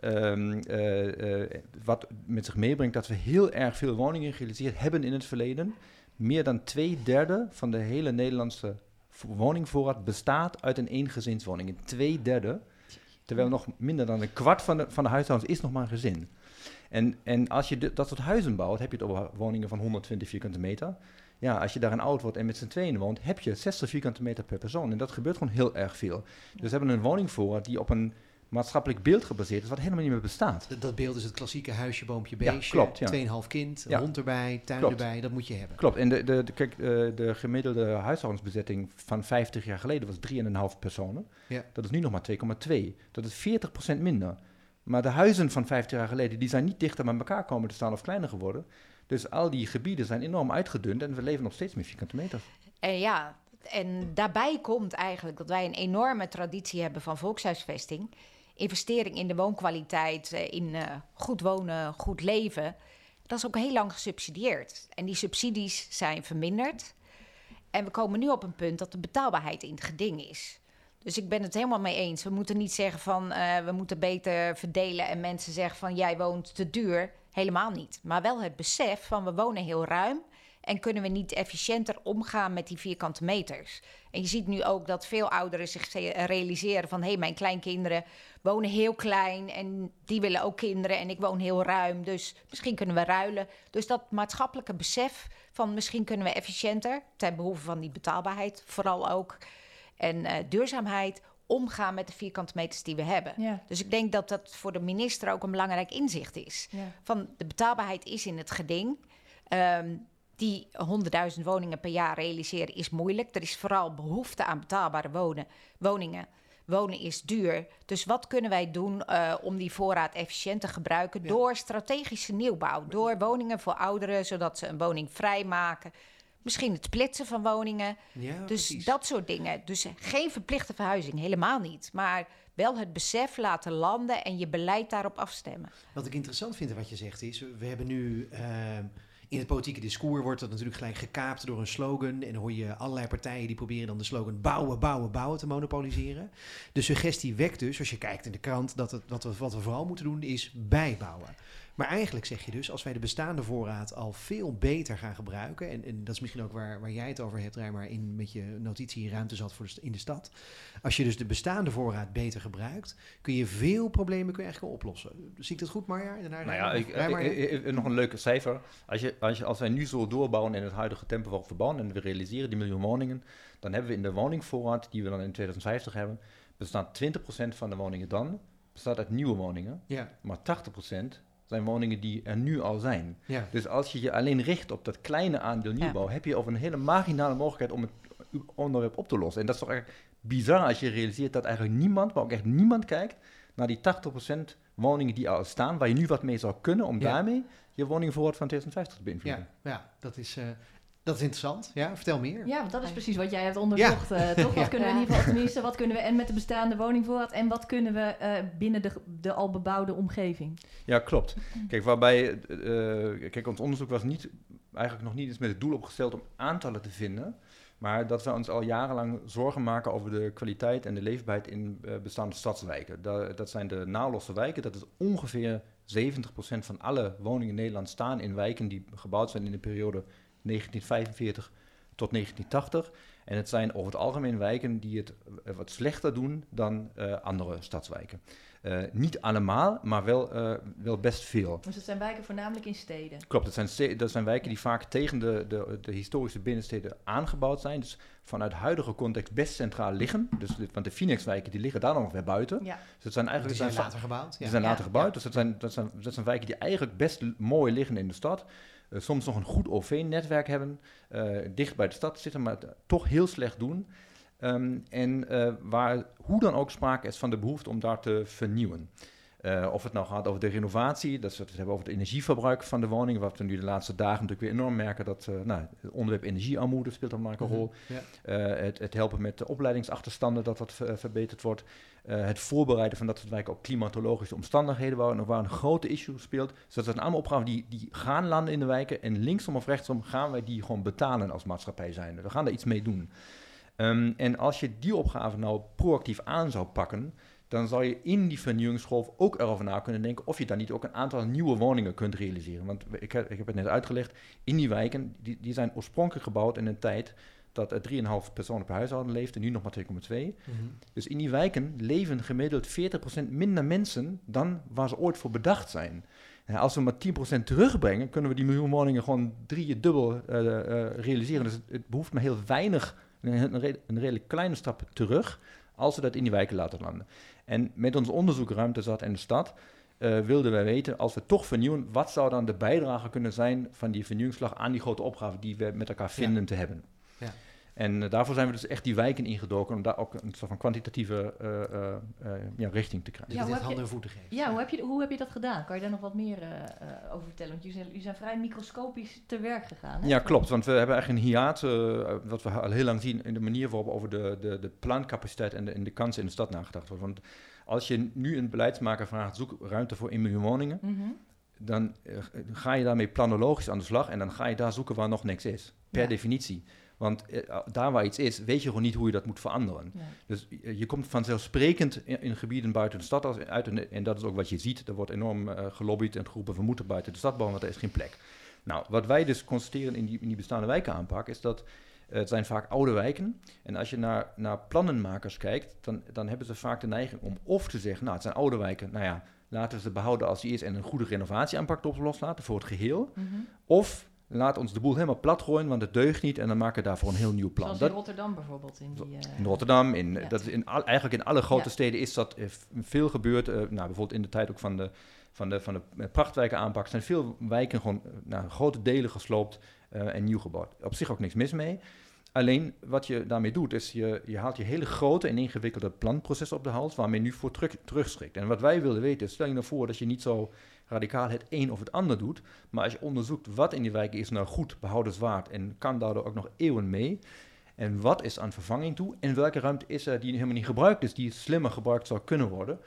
Ehm, eh, eh, wat met zich meebrengt dat we heel erg veel woningen gerealiseerd hebben in het verleden. Meer dan twee derde van de hele Nederlandse woningvoorraad bestaat uit een eengezinswoning. Een twee derde. Terwijl nog minder dan een kwart van de, van de huishoudens is nog maar een gezin. En, en als je dat soort huizen bouwt, heb je het over woningen van 120 vierkante meter. Ja, als je daar een oud wordt en met z'n tweeën woont, heb je 60 vierkante meter per persoon. En dat gebeurt gewoon heel erg veel. Dus we hebben een woningvoorraad die op een maatschappelijk beeld gebaseerd is, wat helemaal niet meer bestaat. Dat, dat beeld is het klassieke huisje, boompje, Ja, beestje. klopt, ja. 2,5 kind, Ja. hond erbij, tuin Klopt. erbij. Dat moet je hebben. Klopt, en de, de, de, kijk, eh, de gemiddelde huishoudensbezetting van 50 jaar geleden was 3,5 personen. Ja. Dat is nu nog maar 2,2. Dat is 40% minder. Maar de huizen van 50 jaar geleden, die zijn niet dichter bij elkaar komen te staan of kleiner geworden. Dus al die gebieden zijn enorm uitgedund en we leven nog steeds meer vierkante meters. En ja, en daarbij komt eigenlijk dat wij een enorme traditie hebben van volkshuisvesting. Investering in de woonkwaliteit, eh, in eh, goed wonen, goed leven. Dat is ook heel lang gesubsidieerd. En die subsidies zijn verminderd. En we komen nu op een punt dat de betaalbaarheid in het geding is. Dus ik ben het helemaal mee eens. We moeten niet zeggen van eh, we moeten beter verdelen en mensen zeggen van jij woont te duur. Helemaal niet. Maar wel het besef van we wonen heel ruim en kunnen we niet efficiënter omgaan met die vierkante meters. En je ziet nu ook dat veel ouderen zich realiseren van hé, hey, mijn kleinkinderen wonen heel klein en die willen ook kinderen en ik woon heel ruim. Dus misschien kunnen we ruilen. Dus dat maatschappelijke besef van misschien kunnen we efficiënter ten behoeve van die betaalbaarheid vooral ook en eh, duurzaamheid omgaan met de vierkante meters die we hebben. Ja. Dus ik denk dat dat voor de minister ook een belangrijk inzicht is. Ja. Van de betaalbaarheid is in het geding. Ehm, die 100.000 woningen per jaar realiseren is moeilijk. Er is vooral behoefte aan betaalbare wonen, woningen. Wonen is duur. Dus wat kunnen wij doen eh, om die voorraad efficiënt te gebruiken? Ja. Door strategische nieuwbouw. Door woningen voor ouderen, zodat ze een woning vrijmaken. Misschien het splitsen van woningen. Ja, Dus precies. dat soort dingen. Dus geen verplichte verhuizing, helemaal niet. Maar wel het besef laten landen en je beleid daarop afstemmen. Wat ik interessant vind in wat je zegt is, we hebben nu ehm, in het politieke discours wordt dat natuurlijk gelijk gekaapt door een slogan en dan hoor je allerlei partijen die proberen dan de slogan bouwen, bouwen, bouwen te monopoliseren. De suggestie wekt dus, als je kijkt in de krant, dat het, wat, we, wat we vooral moeten doen is bijbouwen. Maar eigenlijk zeg je dus, als wij de bestaande voorraad al veel beter gaan gebruiken, en, en dat is misschien ook waar, waar jij het over hebt, Rijmar, in met je notitie ruimte zat voor de, in de stad. Als je dus de bestaande voorraad beter gebruikt, kun je veel problemen kun je eigenlijk oplossen. Zie ik dat goed, Marja? Daarna Nou ja, ik- ik- ik- nog een leuke cijfer. Als, je, als, je, als wij nu zo doorbouwen in het huidige tempo waarop we bouwen en we realiseren die miljoen woningen, dan hebben we in de woningvoorraad die we dan in 2050 hebben, bestaat 20% van de woningen dan bestaat uit nieuwe woningen, ja, maar 80% zijn woningen die er nu al zijn. ja. Dus als je je alleen richt op dat kleine aandeel nieuwbouw, heb je over een hele marginale mogelijkheid om het onderwerp op te lossen. En dat is toch echt bizar als je realiseert dat eigenlijk niemand, maar ook echt niemand kijkt naar die 80% woningen die al staan, waar je nu wat mee zou kunnen om Ja. daarmee je woningvoorraad van 2050 te beïnvloeden. Ja, ja dat, is, eh, dat is interessant. Ja, vertel meer. Ja, want dat is precies wat jij hebt onderzocht, eh, toch? Wat (laughs) Ja. kunnen we in ieder geval, tenminste, wat kunnen we en met de bestaande woningvoorraad en wat kunnen we eh, binnen de, de al bebouwde omgeving? Ja, klopt. Kijk, waarbij, eh, kijk, ons onderzoek was niet, eigenlijk nog niet eens met het doel opgesteld om aantallen te vinden, maar dat we ons al jarenlang zorgen maken over de kwaliteit en de leefbaarheid in bestaande stadswijken. Da- dat zijn de nalosse wijken, dat is ongeveer 70% van alle woningen in Nederland staan in wijken die gebouwd zijn in de periode 1945 tot 1980. En het zijn over het algemeen wijken die het eh, wat slechter doen dan eh, andere stadswijken. Eh, niet allemaal, maar wel, eh, wel best veel. Dus het zijn wijken voornamelijk in steden. Klopt, dat zijn, dat zijn wijken die vaak tegen de, de, de historische binnensteden aangebouwd zijn. Dus vanuit huidige context best centraal liggen. Dus, want de Phoenix-wijken die liggen daar nog weer buiten. Ja. Dus het zijn Die eigenlijk zijn het zijn later gebouwd. die Ja. zijn later Ja. gebouwd, dus dat zijn, dat, zijn, dat zijn wijken die eigenlijk best mooi liggen in de stad. Eh, soms nog een goed OV-netwerk hebben, eh, dicht bij de stad zitten, maar toch heel slecht doen. Ehm, en eh, waar hoe dan ook sprake is van de behoefte om daar te vernieuwen. Uh, of het nou gaat over de renovatie, dat we het hebben over het energieverbruik van de woningen, wat we nu de laatste dagen natuurlijk weer enorm merken, dat uh, nou, het onderwerp energiearmoede speelt een rol. Mm -hmm. ja. uh, het, het, helpen met de opleidingsachterstanden, dat dat verbeterd wordt. het voorbereiden van dat soort wijken op klimatologische omstandigheden, waar, waar een grote issue speelt. Dus dat zijn allemaal opgaven die, die gaan landen in de wijken en linksom of rechtsom gaan wij die gewoon betalen als maatschappij zijn. We gaan daar iets mee doen. Um, en als je die opgave nou proactief aan zou pakken, dan zou je in die vernieuwingsgolf ook erover na kunnen denken of je dan niet ook een aantal nieuwe woningen kunt realiseren. Want ik heb, ik heb het net uitgelegd, in die wijken, die, die zijn oorspronkelijk gebouwd in een tijd dat er 3,5 personen per huishouden leefden, nu nog maar 2,2. Mm -hmm. Dus in die wijken leven gemiddeld 40% minder mensen dan waar ze ooit voor bedacht zijn. En als we maar 10% terugbrengen, kunnen we die miljoen woningen gewoon drie dubbel uh, uh, realiseren. Dus het, het, behoeft maar heel weinig, een, een redelijk kleine stap terug, als we dat in die wijken laten landen. En met ons onderzoek Ruimtezat en de Stad uh, wilden wij weten, als we toch vernieuwen, wat zou dan de bijdrage kunnen zijn van die vernieuwingsslag aan die grote opgave die we met elkaar vinden ja. te hebben. En uh, daarvoor zijn we dus echt die wijken ingedoken om daar ook een soort van kwantitatieve uh, ja, richting te krijgen. Ja, dus dit handen en voeten geven. Ja, hoe heb, je, hoe heb je dat gedaan? Kan je daar nog wat meer over vertellen? Want jullie zijn, jullie zijn vrij microscopisch te werk gegaan. Hè? Ja, klopt. Want we hebben eigenlijk een hiaat, wat we al heel lang zien in de manier waarop over de, de, de plaancapaciteit en de, en de kansen in de stad nagedacht wordt. Want als je nu een beleidsmaker vraagt, zoek ruimte voor 1 miljoen woningen, mm -hmm. dan uh, ga je daarmee planologisch aan de slag en dan ga je daar zoeken waar nog niks is. Per ja. definitie. Want uh, daar waar iets is, weet je gewoon niet hoe je dat moet veranderen. Ja. Dus uh, je komt vanzelfsprekend in, in, gebieden buiten de stad uit. En, en, dat is ook wat je ziet. Er wordt enorm gelobbyd en geroepen, we moeten buiten de stad bouwen, want er is geen plek. Nou, wat wij dus constateren in die, in die bestaande wijken aanpak, is dat het zijn vaak oude wijken. En als je naar, naar plannenmakers kijkt, dan, dan hebben ze vaak de neiging om of te zeggen, nou, het zijn oude wijken, nou ja, laten we ze behouden als die is en een goede renovatieaanpak op loslaten voor het geheel. Mm -hmm. Of laat ons de boel helemaal plat gooien, want het deugt niet en dan maken we daarvoor een heel nieuw plan. Zoals in Rotterdam bijvoorbeeld. In, die, uh, in Rotterdam, in, ja. dat is in al, eigenlijk in alle grote ja. steden is dat uh, veel gebeurd. Uh, nou, bijvoorbeeld in de tijd ook van de, van de, van de prachtwijken aanpak zijn veel wijken gewoon nou, grote delen gesloopt en nieuw gebouwd. Op zich ook niks mis mee. Alleen wat je daarmee doet, is je, je haalt je hele grote en ingewikkelde planproces op de hals, waarmee je nu voor terug, terugschrikt. En wat wij wilden weten, is, stel je nou voor dat je niet zo radicaal het een of het ander doet, maar als je onderzoekt wat in die wijken is nou goed, behoudenswaard en kan daardoor ook nog eeuwen mee, en wat is aan vervanging toe, en welke ruimte is er die helemaal niet gebruikt is, die slimmer gebruikt zou kunnen worden.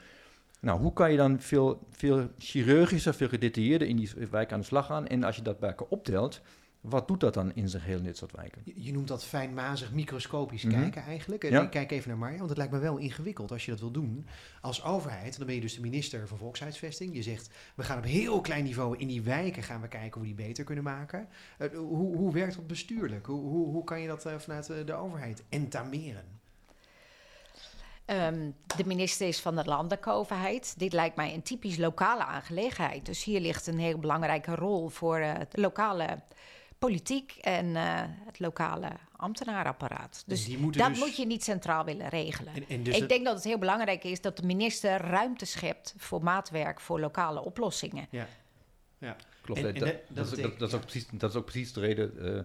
Nou, hoe kan je dan veel, veel chirurgischer, veel gedetailleerder in die wijk aan de slag gaan? En als je dat bij elkaar optelt, wat doet dat dan in zijn geheel in dit soort wijken? Je, je noemt dat fijnmazig, microscopisch mm -hmm. kijken eigenlijk. En ja. ik kijk even naar Marja, want het lijkt me wel ingewikkeld als je dat wil doen. Als overheid, dan ben je dus de minister van Volkshuisvesting. Je zegt, we gaan op heel klein niveau in die wijken gaan we kijken hoe we die beter kunnen maken. Uh, hoe, hoe werkt dat bestuurlijk? Hoe, hoe, hoe kan je dat uh, vanuit de overheid entameren? Um, de minister is van de landelijke overheid. Dit lijkt mij een typisch lokale aangelegenheid. Dus hier ligt een heel belangrijke rol voor het lokale politiek en uh, het lokale ambtenaarapparaat. Dus dat dus... moet je niet centraal willen regelen. En, en dus Ik het... denk dat het heel belangrijk is dat de minister ruimte schept voor maatwerk voor lokale oplossingen. Ja, ja. klopt. En, dat, dat, dat, dat, is ook precies, dat is ook precies de reden. Uh,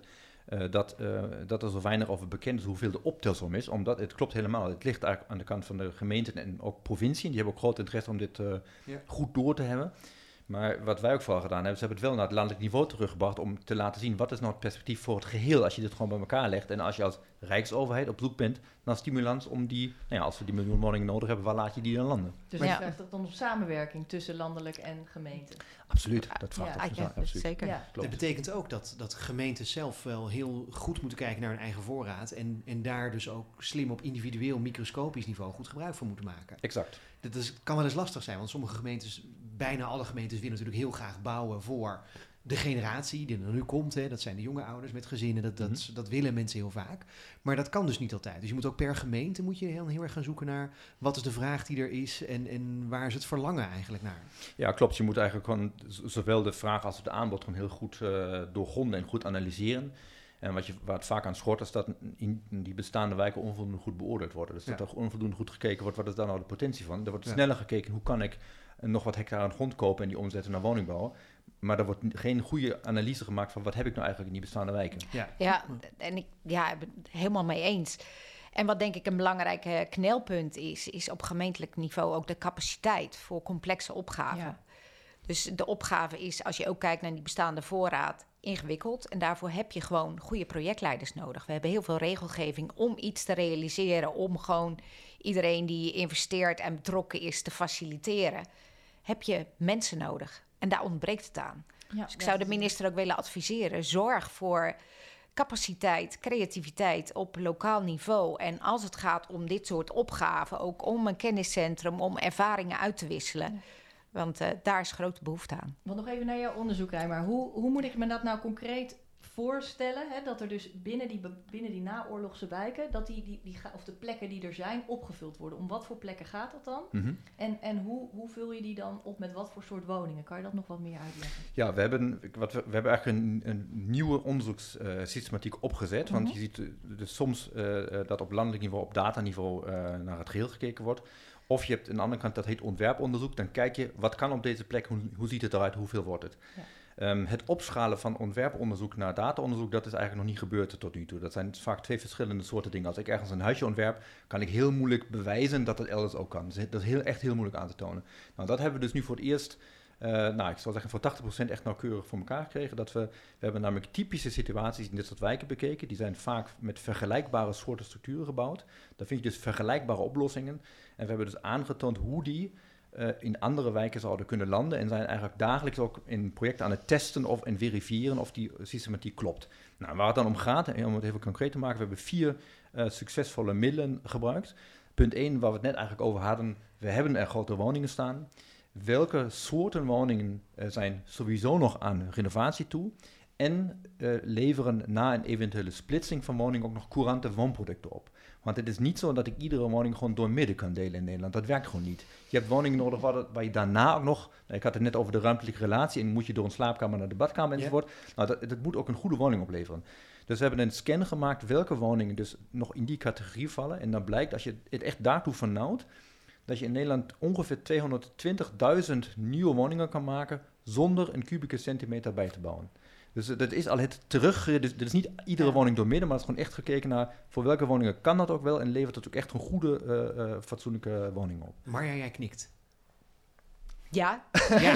uh, dat, uh, dat er zo weinig over bekend is hoeveel de optelsom is. Omdat het klopt helemaal. Het ligt eigenlijk aan de kant van de gemeenten en ook provincie. Die hebben ook groot interesse om dit uh, ja. goed door te hebben. Maar wat wij ook vooral gedaan hebben, ze hebben het wel naar het landelijk niveau teruggebracht om te laten zien wat is nou het perspectief voor het geheel als je dit gewoon bij elkaar legt. En als je als rijksoverheid op zoek bent naar stimulans om die, nou ja, als we die miljoen woningen nodig hebben, waar laat je die dan landen? Dus je vraagt het dan om samenwerking tussen landelijk en gemeente? Absoluut, dat vraagt ja, ja, absoluut. Zeker. Ja. Dat betekent ook dat, dat gemeenten zelf wel heel goed moeten kijken naar hun eigen voorraad en, en daar dus ook slim op individueel microscopisch niveau goed gebruik van moeten maken. Exact. Dat is, kan wel eens lastig zijn, want sommige gemeentes, bijna alle gemeentes willen natuurlijk heel graag bouwen voor de generatie die er nu komt. Hè, dat zijn de jonge ouders met gezinnen, dat, dat, mm -hmm. dat willen mensen heel vaak. Maar dat kan dus niet altijd. Dus je moet ook per gemeente moet je heel, heel erg gaan zoeken naar wat is de vraag die er is en, en waar is het verlangen eigenlijk naar. Ja, klopt. Je moet eigenlijk gewoon zowel de vraag als het aanbod gewoon heel goed uh, doorgronden en goed analyseren. En wat je, waar het vaak aan schort, is dat in die bestaande wijken onvoldoende goed beoordeeld worden. Dus ja. dat er onvoldoende goed gekeken wordt, wat is daar nou de potentie van? Er wordt ja. sneller gekeken, hoe kan ik nog wat hectare aan grond kopen en die omzetten naar woningbouw. Maar er wordt geen goede analyse gemaakt van wat heb ik nou eigenlijk in die bestaande wijken. Ja, ja en ik ja, ben het helemaal mee eens. En wat denk ik een belangrijk eh, knelpunt is, is op gemeentelijk niveau ook de capaciteit voor complexe opgaven. Ja. Dus de opgave is, als je ook kijkt naar die bestaande voorraad, ingewikkeld. En daarvoor heb je gewoon goede projectleiders nodig. We hebben heel veel regelgeving om iets te realiseren, om gewoon iedereen die investeert en betrokken is te faciliteren. Heb je mensen nodig. En daar ontbreekt het aan. Ja, Dus ik zou de minister ook willen adviseren: zorg voor capaciteit, creativiteit op lokaal niveau. En als het gaat om dit soort opgaven, ook om een kenniscentrum, om ervaringen uit te wisselen. Want eh, daar is grote behoefte aan. Want nog even naar jouw onderzoek, Rijmer. Hoe, hoe moet ik me dat nou concreet voorstellen? Hè? Dat er dus binnen die, binnen die naoorlogse wijken, dat die, die, die, of de plekken die er zijn, opgevuld worden. Om wat voor plekken gaat dat dan? Mhm. En, en hoe, hoe vul je die dan op met wat voor soort woningen? Kan je dat nog wat meer uitleggen? Ja, we hebben, wat we, we hebben eigenlijk een, een nieuwe onderzoekssystematiek opgezet. Want Mhm. je ziet eh, dus soms eh, eh, dat op landelijk niveau, op dataniveau eh, naar het geheel gekeken wordt. Of je hebt aan de andere kant, dat heet ontwerponderzoek. Dan kijk je, wat kan op deze plek, hoe, hoe ziet het eruit, hoeveel wordt het? Ja. Ehm, het opschalen van ontwerponderzoek naar dataonderzoek, dat is eigenlijk nog niet gebeurd tot nu toe. Dat zijn vaak twee verschillende soorten dingen. Als ik ergens een huisje ontwerp, kan ik heel moeilijk bewijzen dat het elders ook kan. Dus dat is heel, echt heel moeilijk aan te tonen. Nou, dat hebben we dus nu voor het eerst eh, nou, ik zou zeggen voor 80% echt nauwkeurig voor elkaar gekregen. Dat we, we hebben namelijk typische situaties in dit soort wijken bekeken. Die zijn vaak met vergelijkbare soorten structuren gebouwd. Daar vind je dus vergelijkbare oplossingen. En we hebben dus aangetoond hoe die eh, in andere wijken zouden kunnen landen. En zijn eigenlijk dagelijks ook in projecten aan het testen of en verifiëren of die systematiek klopt. Nou, waar het dan om gaat, en om het even concreet te maken, we hebben vier eh, succesvolle middelen gebruikt. Punt 1, waar we het net eigenlijk over hadden, we hebben er grote woningen staan. Welke soorten woningen eh, zijn sowieso nog aan renovatie toe? En leveren na een eventuele splitsing van woningen ook nog courante woonproducten op. Want het is niet zo dat ik iedere woning gewoon door midden kan delen in Nederland. Dat werkt gewoon niet. Je hebt woningen nodig waar, je daarna ook nog... nou, ik had het net over de ruimtelijke relatie... en moet je door een slaapkamer naar de badkamer enzovoort. Nou, dat, dat moet ook een goede woning opleveren. Dus we hebben een scan gemaakt welke woningen dus nog in die categorie vallen. En dan blijkt, als je het echt daartoe vernauwt... dat je in Nederland ongeveer 220.000 nieuwe woningen kan maken... zonder een kubieke centimeter bij te bouwen. Dus eh, dat is al het terug. Dus, dit is niet iedere Ja. woning door midden, maar het is gewoon echt gekeken naar voor welke woningen kan dat ook wel en levert het ook echt een goede, eh, eh, fatsoenlijke woning op. Marja, jij knikt. Ja, Ja,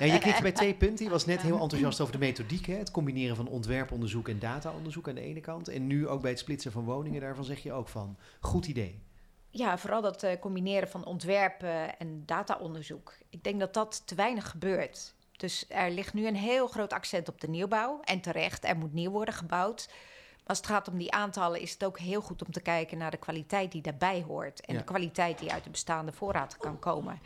(laughs) je knikte bij twee punten. Je was net heel enthousiast over de methodiek. Hè? Het combineren van ontwerponderzoek en dataonderzoek aan de ene kant. En nu ook bij het splitsen van woningen. Daarvan zeg je ook van, goed idee. ja vooral dat eh, combineren van ontwerpen en dataonderzoek. Ik denk dat dat te weinig gebeurt. Dus er ligt nu een heel groot accent op de nieuwbouw. En terecht, er moet nieuw worden gebouwd. Maar als het gaat om die aantallen, is het ook heel goed om te kijken naar de kwaliteit die daarbij hoort. En Ja. de kwaliteit die uit de bestaande voorraad kan komen.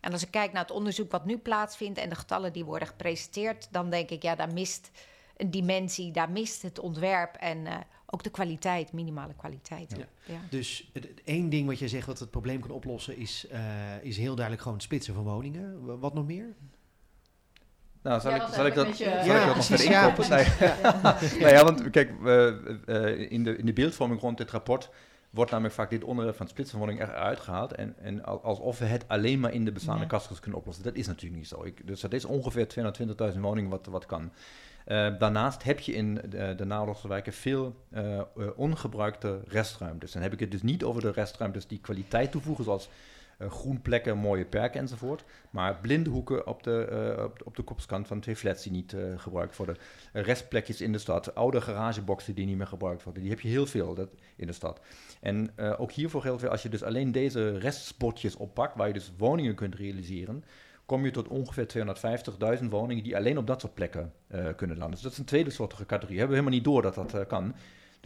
En als ik kijk naar het onderzoek wat nu plaatsvindt en de getallen die worden gepresenteerd, dan denk ik, ja, daar mist een dimensie, daar mist het ontwerp en eh, ook de kwaliteit, minimale kwaliteit. Ja. Ja. Dus het, het één ding wat je zegt wat het probleem kan oplossen... is, eh, is heel duidelijk gewoon het splitsen van woningen. Wat nog meer? Nou, zal, Ja, ik, dat zal ik dat, zal ik nog verder? Nee. (laughs) nou ja, want kijk, eh, in, de, in de beeldvorming rond dit rapport wordt namelijk vaak dit onderwerp van woningen eruit gehaald. En, en al- alsof we het alleen maar in de bestaande Nee. kasters kunnen oplossen. Dat is natuurlijk niet zo. Ik, dus dat is ongeveer 220.000 woningen wat, wat kan. Eh, daarnaast heb je in de, de naoorlogse wijken veel eh, eh, ongebruikte restruimtes. Dan heb ik het dus niet over de restruimtes die kwaliteit toevoegen, zoals eh, groenplekken, mooie perken enzovoort. Maar blinde hoeken op de, eh, op, de- op de kopskant van twee flats die niet eh, gebruikt worden. Eh, restplekjes in de stad, oude garageboxen die niet meer gebruikt worden. Die heb je heel veel dat, in de stad. En eh, ook hiervoor geldt weer, als je dus alleen deze restspotjes oppakt, waar je dus woningen kunt realiseren, kom je tot ongeveer 250.000 woningen die alleen op dat soort plekken eh, kunnen landen. Dus dat is een tweede soortige categorie. Hebben we helemaal niet door dat dat eh, kan.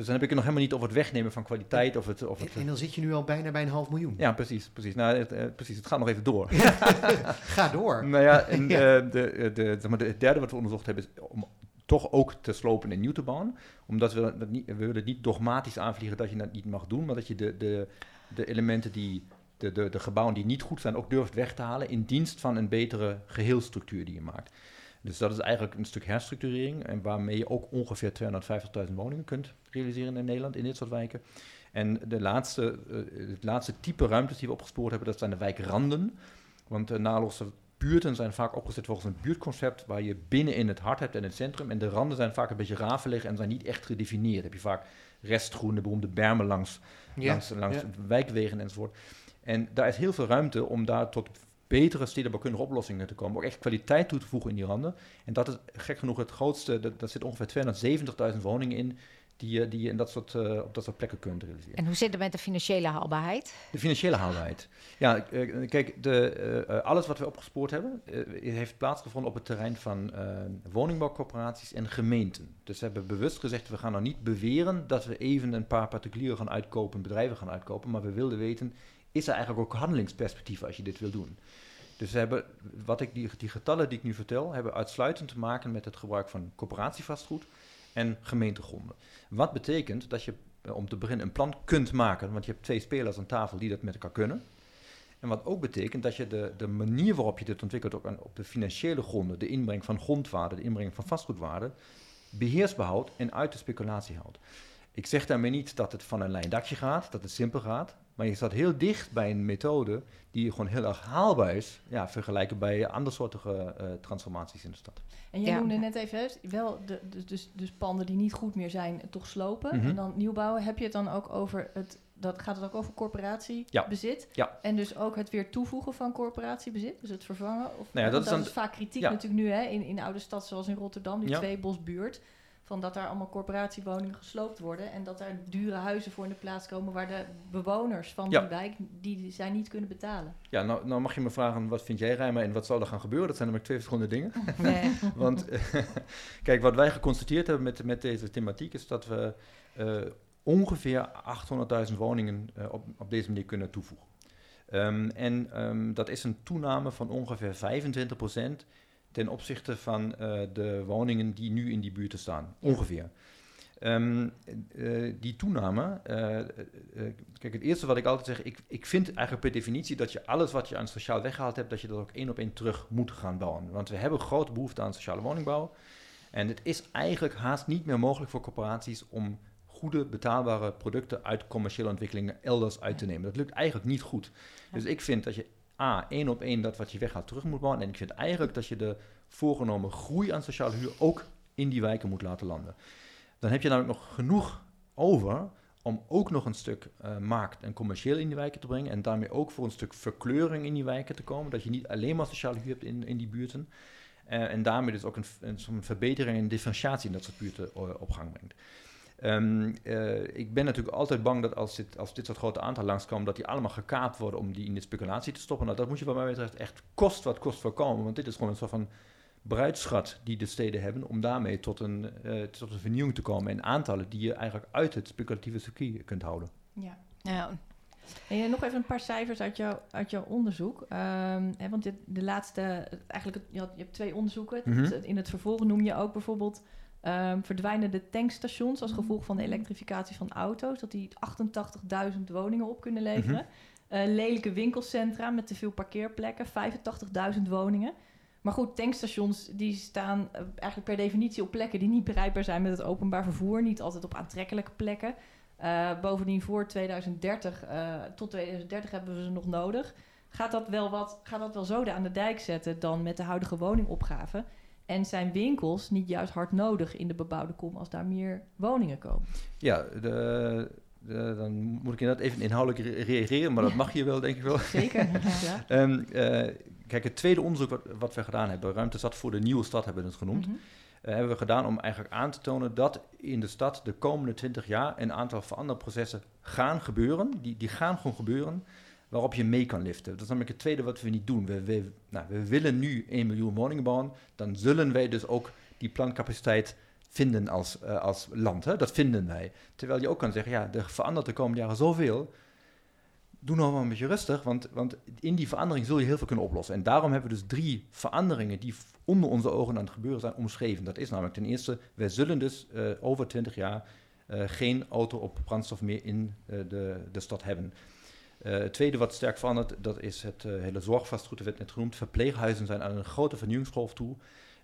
Dus dan heb ik het nog helemaal niet over het wegnemen van kwaliteit of het... Of En, het en dan zit je nu al bijna bij een half miljoen. ja, precies. precies. Nou, het, eh, precies. Het gaat nog even door. (laughs) Ga door. Nou ja, en (laughs) Ja. de, de, zeg maar, de, het derde wat we onderzocht hebben is om toch ook te slopen en nieuw te bouwen. Omdat we dat niet, we willen het niet dogmatisch aanvliegen dat je dat niet mag doen, maar dat je de, de, de elementen die, de, de, de gebouwen die niet goed zijn ook durft weg te halen in dienst van een betere geheelstructuur die je maakt. Dus dat is eigenlijk een stuk herstructurering en waarmee je ook ongeveer 250.000 woningen kunt realiseren in Nederland in dit soort wijken. En de laatste, eh, het laatste type ruimtes die we opgespoord hebben, dat zijn de wijkranden. Want de naoorlogse buurten zijn vaak opgezet volgens een buurtconcept waar je binnenin het hart hebt en het centrum. En de randen zijn vaak een beetje rafelig en zijn niet echt gedefinieerd. heb je vaak restgroen, de beroemde bermen langs, langs, langs wijkwegen enzovoort. En daar is heel veel ruimte om daar tot betere stedenbouwkundige oplossingen te komen. Ook echt kwaliteit toe te voegen in die randen. En dat is gek genoeg het grootste, dat, dat zit ongeveer 270.000 woningen in die, die je in dat soort, uh, op dat soort plekken kunt realiseren. En hoe zit het met de financiële haalbaarheid? De financiële haalbaarheid. Ja, uh, kijk, de, uh, alles wat we opgespoord hebben, heeft plaatsgevonden op het terrein van woningbouwcorporaties en gemeenten. Dus we hebben bewust gezegd, we gaan nou niet beweren dat we even een paar particulieren gaan uitkopen, bedrijven gaan uitkopen, maar we wilden weten, is er eigenlijk ook handelingsperspectief als je dit wil doen? Dus hebben, wat ik, die, die getallen die ik nu vertel, hebben uitsluitend te maken met het gebruik van coöperatievastgoed en gemeentegronden. Wat betekent dat je eh, om te beginnen een plan kunt maken, want je hebt twee spelers aan tafel die dat met elkaar kunnen. En wat ook betekent dat je de, de manier waarop je dit ontwikkelt, ook aan, op de financiële gronden, de inbreng van grondwaarde, de inbreng van vastgoedwaarde, beheersbaar houdt en uit de speculatie houdt. Ik zeg daarmee niet dat het van een lijn dakje gaat, dat het simpel gaat. Maar je staat heel dicht bij een methode die gewoon heel erg haalbaar is. Ja, vergelijken bij andere soorten uh, transformaties in de stad. En jij noemde net even, wel de, de, dus, dus panden die niet goed meer zijn, toch slopen. Mhm. En dan nieuwbouwen. Heb je het dan ook over het dat gaat het ook over corporatiebezit. Ja. ja. En dus ook het weer toevoegen van corporatiebezit, dus het vervangen. Of, nou ja, dat, is, dan, is vaak kritiek natuurlijk nu hè, in, in oude stad zoals in Rotterdam, die twee bosbuurt van dat daar allemaal corporatiewoningen gesloopt worden en dat daar dure huizen voor in de plaats komen waar de bewoners van die wijk die zij niet kunnen betalen. Ja, nou, nou mag je me vragen, wat vind jij Rijma en wat zal er gaan gebeuren? Dat zijn namelijk twee verschillende dingen. (laughs) Nee. Want (laughs) kijk, wat wij geconstateerd hebben met, met deze thematiek is dat we uh, ongeveer 800.000 woningen uh, op, op deze manier kunnen toevoegen. Um, en um, dat is een toename van ongeveer 25 procent ten opzichte van uh, de woningen die nu in die buurten staan, ongeveer. Um, uh, die toename, uh, kijk, het eerste wat ik altijd zeg, ik, ik vind eigenlijk per definitie dat je alles wat je aan sociaal weggehaald hebt, dat je dat ook één op één terug moet gaan bouwen. Want we hebben grote behoefte aan sociale woningbouw. En het is eigenlijk haast niet meer mogelijk voor corporaties om goede betaalbare producten uit commerciële ontwikkelingen elders uit te nemen. Dat lukt eigenlijk niet goed. Dus ik vind dat je A, één op één dat wat je weghaalt terug moet bouwen. En ik vind eigenlijk dat je de voorgenomen groei aan sociale huur ook in die wijken moet laten landen. Dan heb je namelijk nog genoeg over om ook nog een stuk uh, markt en commercieel in die wijken te brengen. En daarmee ook voor een stuk verkleuring in die wijken te komen. Dat je niet alleen maar sociale huur hebt in, in die buurten. Uh, en daarmee dus ook een, een, een verbetering en differentiatie in dat soort buurten uh, op gang brengt. Um, uh, ik ben natuurlijk altijd bang dat als dit, als dit soort grote aantallen langskomen, dat die allemaal gekaapt worden om die in de speculatie te stoppen. Nou, dat moet je wat mij betreft echt kost wat kost voorkomen, want dit is gewoon een soort van bruidschat die de steden hebben om daarmee tot een, uh, tot een vernieuwing te komen in aantallen die je eigenlijk uit het speculatieve circuit kunt houden. Ja. ja. En nog even een paar cijfers uit, jou, uit jouw onderzoek. Um, hè, want de, de laatste, eigenlijk, je, had, je hebt twee onderzoeken. Mm -hmm. In het vervolg noem je ook bijvoorbeeld Um, verdwijnen de tankstations als gevolg van de elektrificatie van auto's, dat die 88.000 woningen op kunnen leveren. Mm lelijke winkelcentra met te veel parkeerplekken, 85.000 woningen. Maar goed, tankstations die staan uh, eigenlijk per definitie op plekken die niet bereikbaar zijn met het openbaar vervoer, niet altijd op aantrekkelijke plekken. Uh, bovendien voor 2030, tot 2030 hebben we ze nog nodig. Gaat dat wel wat, gaat dat wel zoden aan de dijk zetten dan met de huidige woningopgave? En zijn winkels niet juist hard nodig in de bebouwde kom als daar meer woningen komen? Ja, de, de, dan moet ik inderdaad even inhoudelijk reageren, maar dat mag je wel, denk ik wel. (laughs) Zeker. (laughs) ja. um, uh, kijk, het tweede onderzoek wat, wat, we gedaan hebben, Ruimte Stad voor de Nieuwe Stad hebben we het genoemd. Mm -hmm. uh, hebben we gedaan om eigenlijk aan te tonen dat in de stad de komende 20 jaar een aantal veranderprocessen gaan gebeuren. Die, die gaan gewoon gebeuren waarop je mee kan liften. Dat is namelijk het tweede wat we niet doen. We, nou, we willen nu 1 miljoen woningen bouwen, dan zullen wij dus ook die plancapaciteit vinden als, uh, als land. Hè? Dat vinden wij. Terwijl je ook kan zeggen, ja, er verandert de komende jaren zoveel. Doe nou maar een beetje rustig, want, want in die verandering zul je heel veel kunnen oplossen. En daarom hebben we dus drie veranderingen die onder onze ogen aan het gebeuren zijn omschreven. Dat is namelijk ten eerste, wij zullen dus uh, over 20 jaar uh, geen auto op brandstof meer in de, de stad hebben. Uh, het tweede wat sterk verandert, dat is het uh, hele zorgvastgoed, dat werd net genoemd. Verpleeghuizen zijn aan een grote vernieuwingsgolf toe.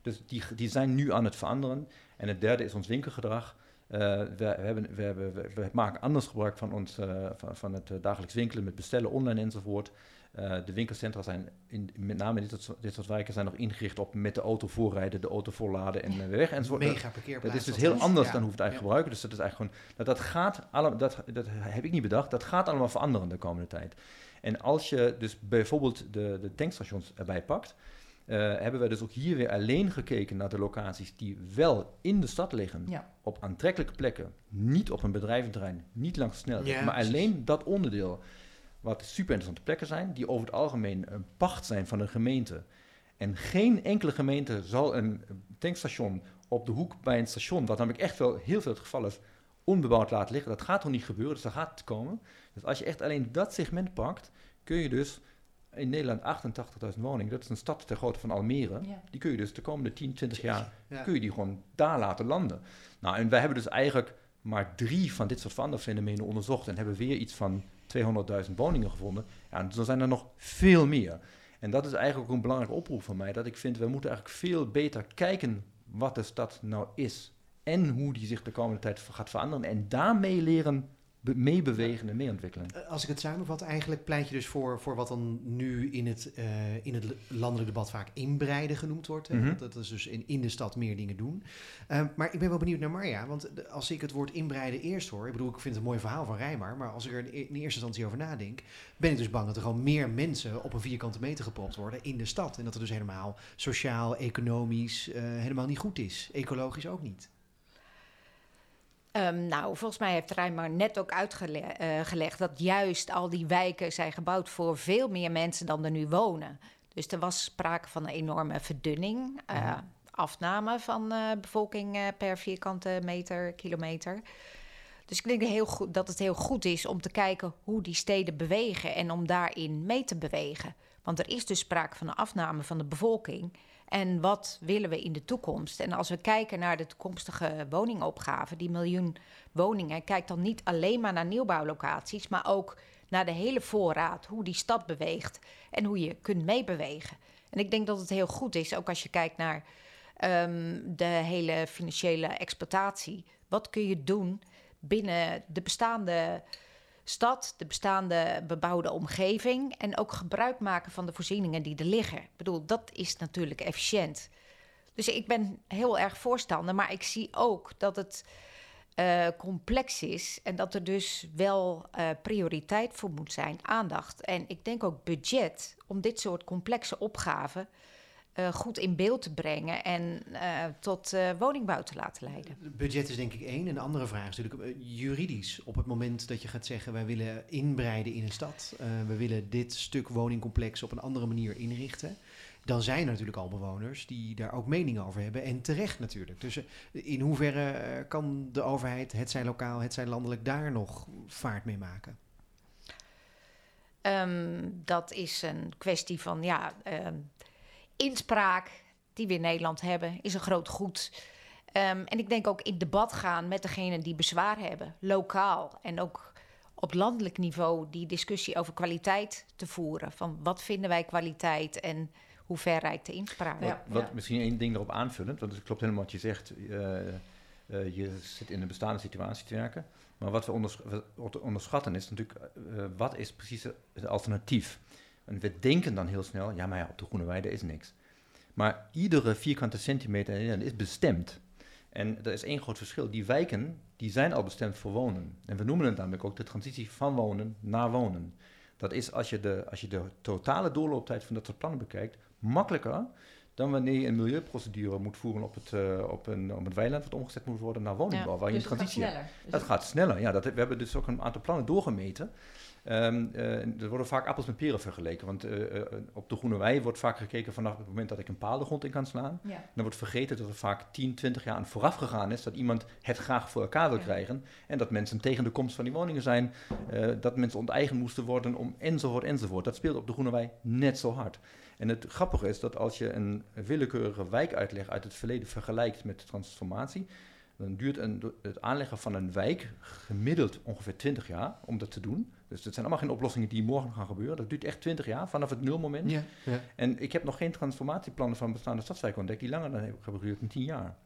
Dus die, die zijn nu aan het veranderen. En het derde is ons winkelgedrag. We, we, hebben, we, hebben, we, maken anders gebruik van, ons, van, van, het dagelijks winkelen met bestellen online enzovoort. Uh, de winkelcentra zijn, in, met name in dit soort, dit soort wijken, zijn nog ingericht op met de auto voorrijden, de auto voorladen en uh, weg. En zo, Mega parkeerplaats. Dat is dus heel anders dan hoe we het eigenlijk gebruiken. Dus dat is eigenlijk gewoon, dat, dat gaat allemaal, dat, dat heb ik niet bedacht, dat gaat allemaal veranderen de komende tijd. En als je dus bijvoorbeeld de, de tankstations erbij pakt, uh, hebben we dus ook hier weer alleen gekeken naar de locaties die wel in de stad liggen, Ja. op aantrekkelijke plekken, niet op een bedrijventerrein, niet langs snelweg, maar alleen dat onderdeel wat super interessante plekken zijn, die over het algemeen een pacht zijn van een gemeente. En geen enkele gemeente zal een tankstation op de hoek bij een station, wat namelijk echt wel heel veel het geval is, onbebouwd laten liggen. Dat gaat toch niet gebeuren, dus dat gaat het komen. Dus als je echt alleen dat segment pakt, kun je dus in Nederland 88.000 woningen, dat is een stad ter grootte van Almere, Ja. die kun je dus de komende 10, 20 jaar, Ja. kun je die gewoon daar laten landen. Nou, en wij hebben dus eigenlijk maar drie van dit soort veranderfenomenen onderzocht en hebben weer iets van 200.000 woningen gevonden. Ja, er zijn er nog veel meer. En dat is eigenlijk ook een belangrijke oproep van mij, dat ik vind, we moeten eigenlijk veel beter kijken wat de stad nou is en hoe die zich de komende tijd gaat veranderen en daarmee leren meebewegen en meeontwikkelen. Eh, Als ik het samenvat, eigenlijk pleit je dus voor, voor wat dan nu in het, eh, in het landelijk debat vaak inbreiden genoemd wordt. Mhm. Dat is dus in, in de stad meer dingen doen. Eh, maar ik ben wel benieuwd naar Marja, want als ik het woord inbreiden eerst hoor, ik bedoel, ik vind het een mooi verhaal van Rijmar, maar als ik er in, in eerste instantie over nadenk, ben ik dus bang dat er gewoon meer mensen op een vierkante meter gepropt worden in de stad. En dat het dus helemaal sociaal, economisch eh, helemaal niet goed is. Ecologisch ook niet. Ehm, nou, volgens mij heeft Rijnmar net ook uitgelegd dat juist al die wijken zijn gebouwd voor veel meer mensen dan er nu wonen. Dus er was sprake van een enorme verdunning, eh, Mhm. afname van eh, bevolking eh, per vierkante meter, kilometer. Dus ik denk heel goed, dat het heel goed is om te kijken hoe die steden bewegen en om daarin mee te bewegen. Want er is dus sprake van een afname van de bevolking. En wat willen we in de toekomst? En als we kijken naar de toekomstige woningopgave, die miljoen woningen, kijk dan niet alleen maar naar nieuwbouwlocaties, maar ook naar de hele voorraad, hoe die stad beweegt en hoe je kunt meebewegen. En ik denk dat het heel goed is, ook als je kijkt naar ehm, de hele financiële exploitatie. Wat kun je doen binnen de bestaande stad, de bestaande bebouwde omgeving en ook gebruik maken van de voorzieningen die er liggen. Ik bedoel, dat is natuurlijk efficiënt. Dus ik ben heel erg voorstander, maar ik zie ook dat het eh, complex is en dat er dus wel eh, prioriteit voor moet zijn, aandacht. En ik denk ook budget om dit soort complexe opgaven eh, goed in beeld te brengen en eh, tot eh, woningbouw te laten leiden. Budget is denk ik één. En de andere vraag is natuurlijk juridisch. Op het moment dat je gaat zeggen, wij willen inbreiden in een stad. we willen dit stuk woningcomplex op een andere manier inrichten. Dan zijn er natuurlijk al bewoners die daar ook mening over hebben. En terecht natuurlijk. Dus in hoeverre kan de overheid, het zij lokaal, het zij landelijk, daar nog vaart mee maken? Ehm, dat is een kwestie van ja, ehm, inspraak die we in Nederland hebben, is een groot goed. Ehm, en ik denk ook in debat gaan met degenen die bezwaar hebben, lokaal en ook op landelijk niveau die discussie over kwaliteit te voeren. Van wat vinden wij kwaliteit en hoe ver reikt de inspraak? Ja. Wat, wat misschien één ding erop aanvullend, want het klopt helemaal wat je zegt. eh, eh, je zit in een bestaande situatie te werken. Maar wat we onderschatten is natuurlijk, eh, wat is precies het alternatief? En we denken dan heel snel, ja maar ja, op de Groene Weide is niks. Maar iedere vierkante centimeter in Nederland is bestemd. En er is één groot verschil. Die wijken, die zijn al bestemd voor wonen. En we noemen het namelijk ook de transitie van wonen naar wonen. Dat is, als je de, als je de totale doorlooptijd van dat soort plannen bekijkt, makkelijker dan wanneer je een milieuprocedure moet voeren op het, eh, op een, op het weiland wat omgezet moet worden naar woningbouw, waar je Dus een het gaat transitie sneller. Dus Dat gaat sneller, ja. Dat, we hebben dus ook een aantal plannen doorgemeten. Eh, er worden vaak appels met peren vergeleken. Want eh, eh, op de Groene Wei wordt vaak gekeken vanaf het moment dat ik een paal de grond in kan slaan. ja. Dan wordt vergeten dat er vaak 10, 20 jaar aan vooraf gegaan is. Dat iemand het graag voor elkaar wil krijgen. En dat mensen tegen de komst van die woningen zijn. dat mensen onteigend moesten worden om enzovoort enzovoort. Dat speelt op de Groene Wei net zo hard. En het grappige is dat als je een willekeurige wijkuitleg uit het verleden vergelijkt met transformatie. Dan duurt een, het aanleggen van een wijk gemiddeld ongeveer 20 jaar om dat te doen. Dus dat zijn allemaal geen oplossingen die morgen gaan gebeuren. Dat duurt echt 20 jaar vanaf het nulmoment. Ja, ja. En ik heb nog geen transformatieplannen van bestaande stadswijken ontdekt die langer dan hebben geduurd dan 10 jaar.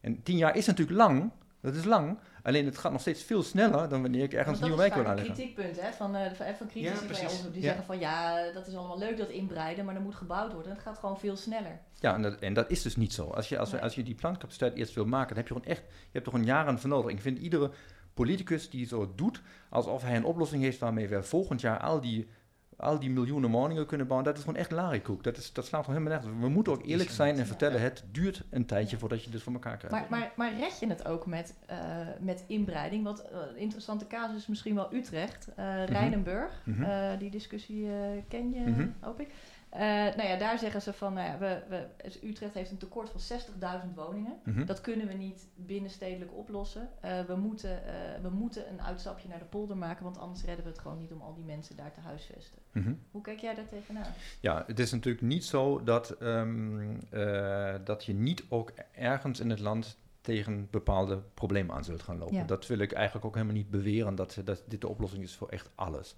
En 10 jaar is natuurlijk lang, Dat is lang. Alleen het gaat nog steeds veel sneller dan wanneer ik ergens een nieuwe wijk wil Dat is aanleggen. een kritiekpunt hè, van, uh, van, van critici Ja, bij onderzoek. Die Ja. zeggen van ja, dat is allemaal leuk dat inbreiden, maar er moet gebouwd worden. Het gaat gewoon veel sneller. Ja, en dat, en dat is dus niet zo. Als je, als, Nee. als je die plaancapaciteit eerst wil maken, dan heb je gewoon echt, je hebt er gewoon jaren voor nodig. Ik vind iedere politicus die zo doet, alsof hij een oplossing heeft waarmee we volgend jaar al die, al die miljoenen woningen kunnen bouwen, dat is gewoon echt larikoek. Dat, is, dat slaat gewoon helemaal nergens. We moeten ook eerlijk zijn en vertellen, het duurt een tijdje voordat je dit voor elkaar krijgt. Maar, maar, maar red je het ook met, eh, met inbreiding? Want eh, een interessante casus is misschien wel Utrecht, eh Rijnenburg. Mhm. Eh, die discussie eh, ken je, Mhm. hoop ik. Eh, nou ja, daar zeggen ze van, nou we, we, Utrecht heeft een tekort van 60.000 woningen. Mhm. Dat kunnen we niet binnenstedelijk oplossen. Eh, we, moeten, eh, we moeten een uitstapje naar de polder maken, want anders redden we het gewoon niet om al die mensen daar te huisvesten. Mhm. Hoe kijk jij daar tegenaan? Ja, het is natuurlijk niet zo dat, ehm, eh, dat je niet ook ergens in het land tegen bepaalde problemen aan zult gaan lopen. Ja. Dat wil ik eigenlijk ook helemaal niet beweren dat, dat dit de oplossing is voor echt alles.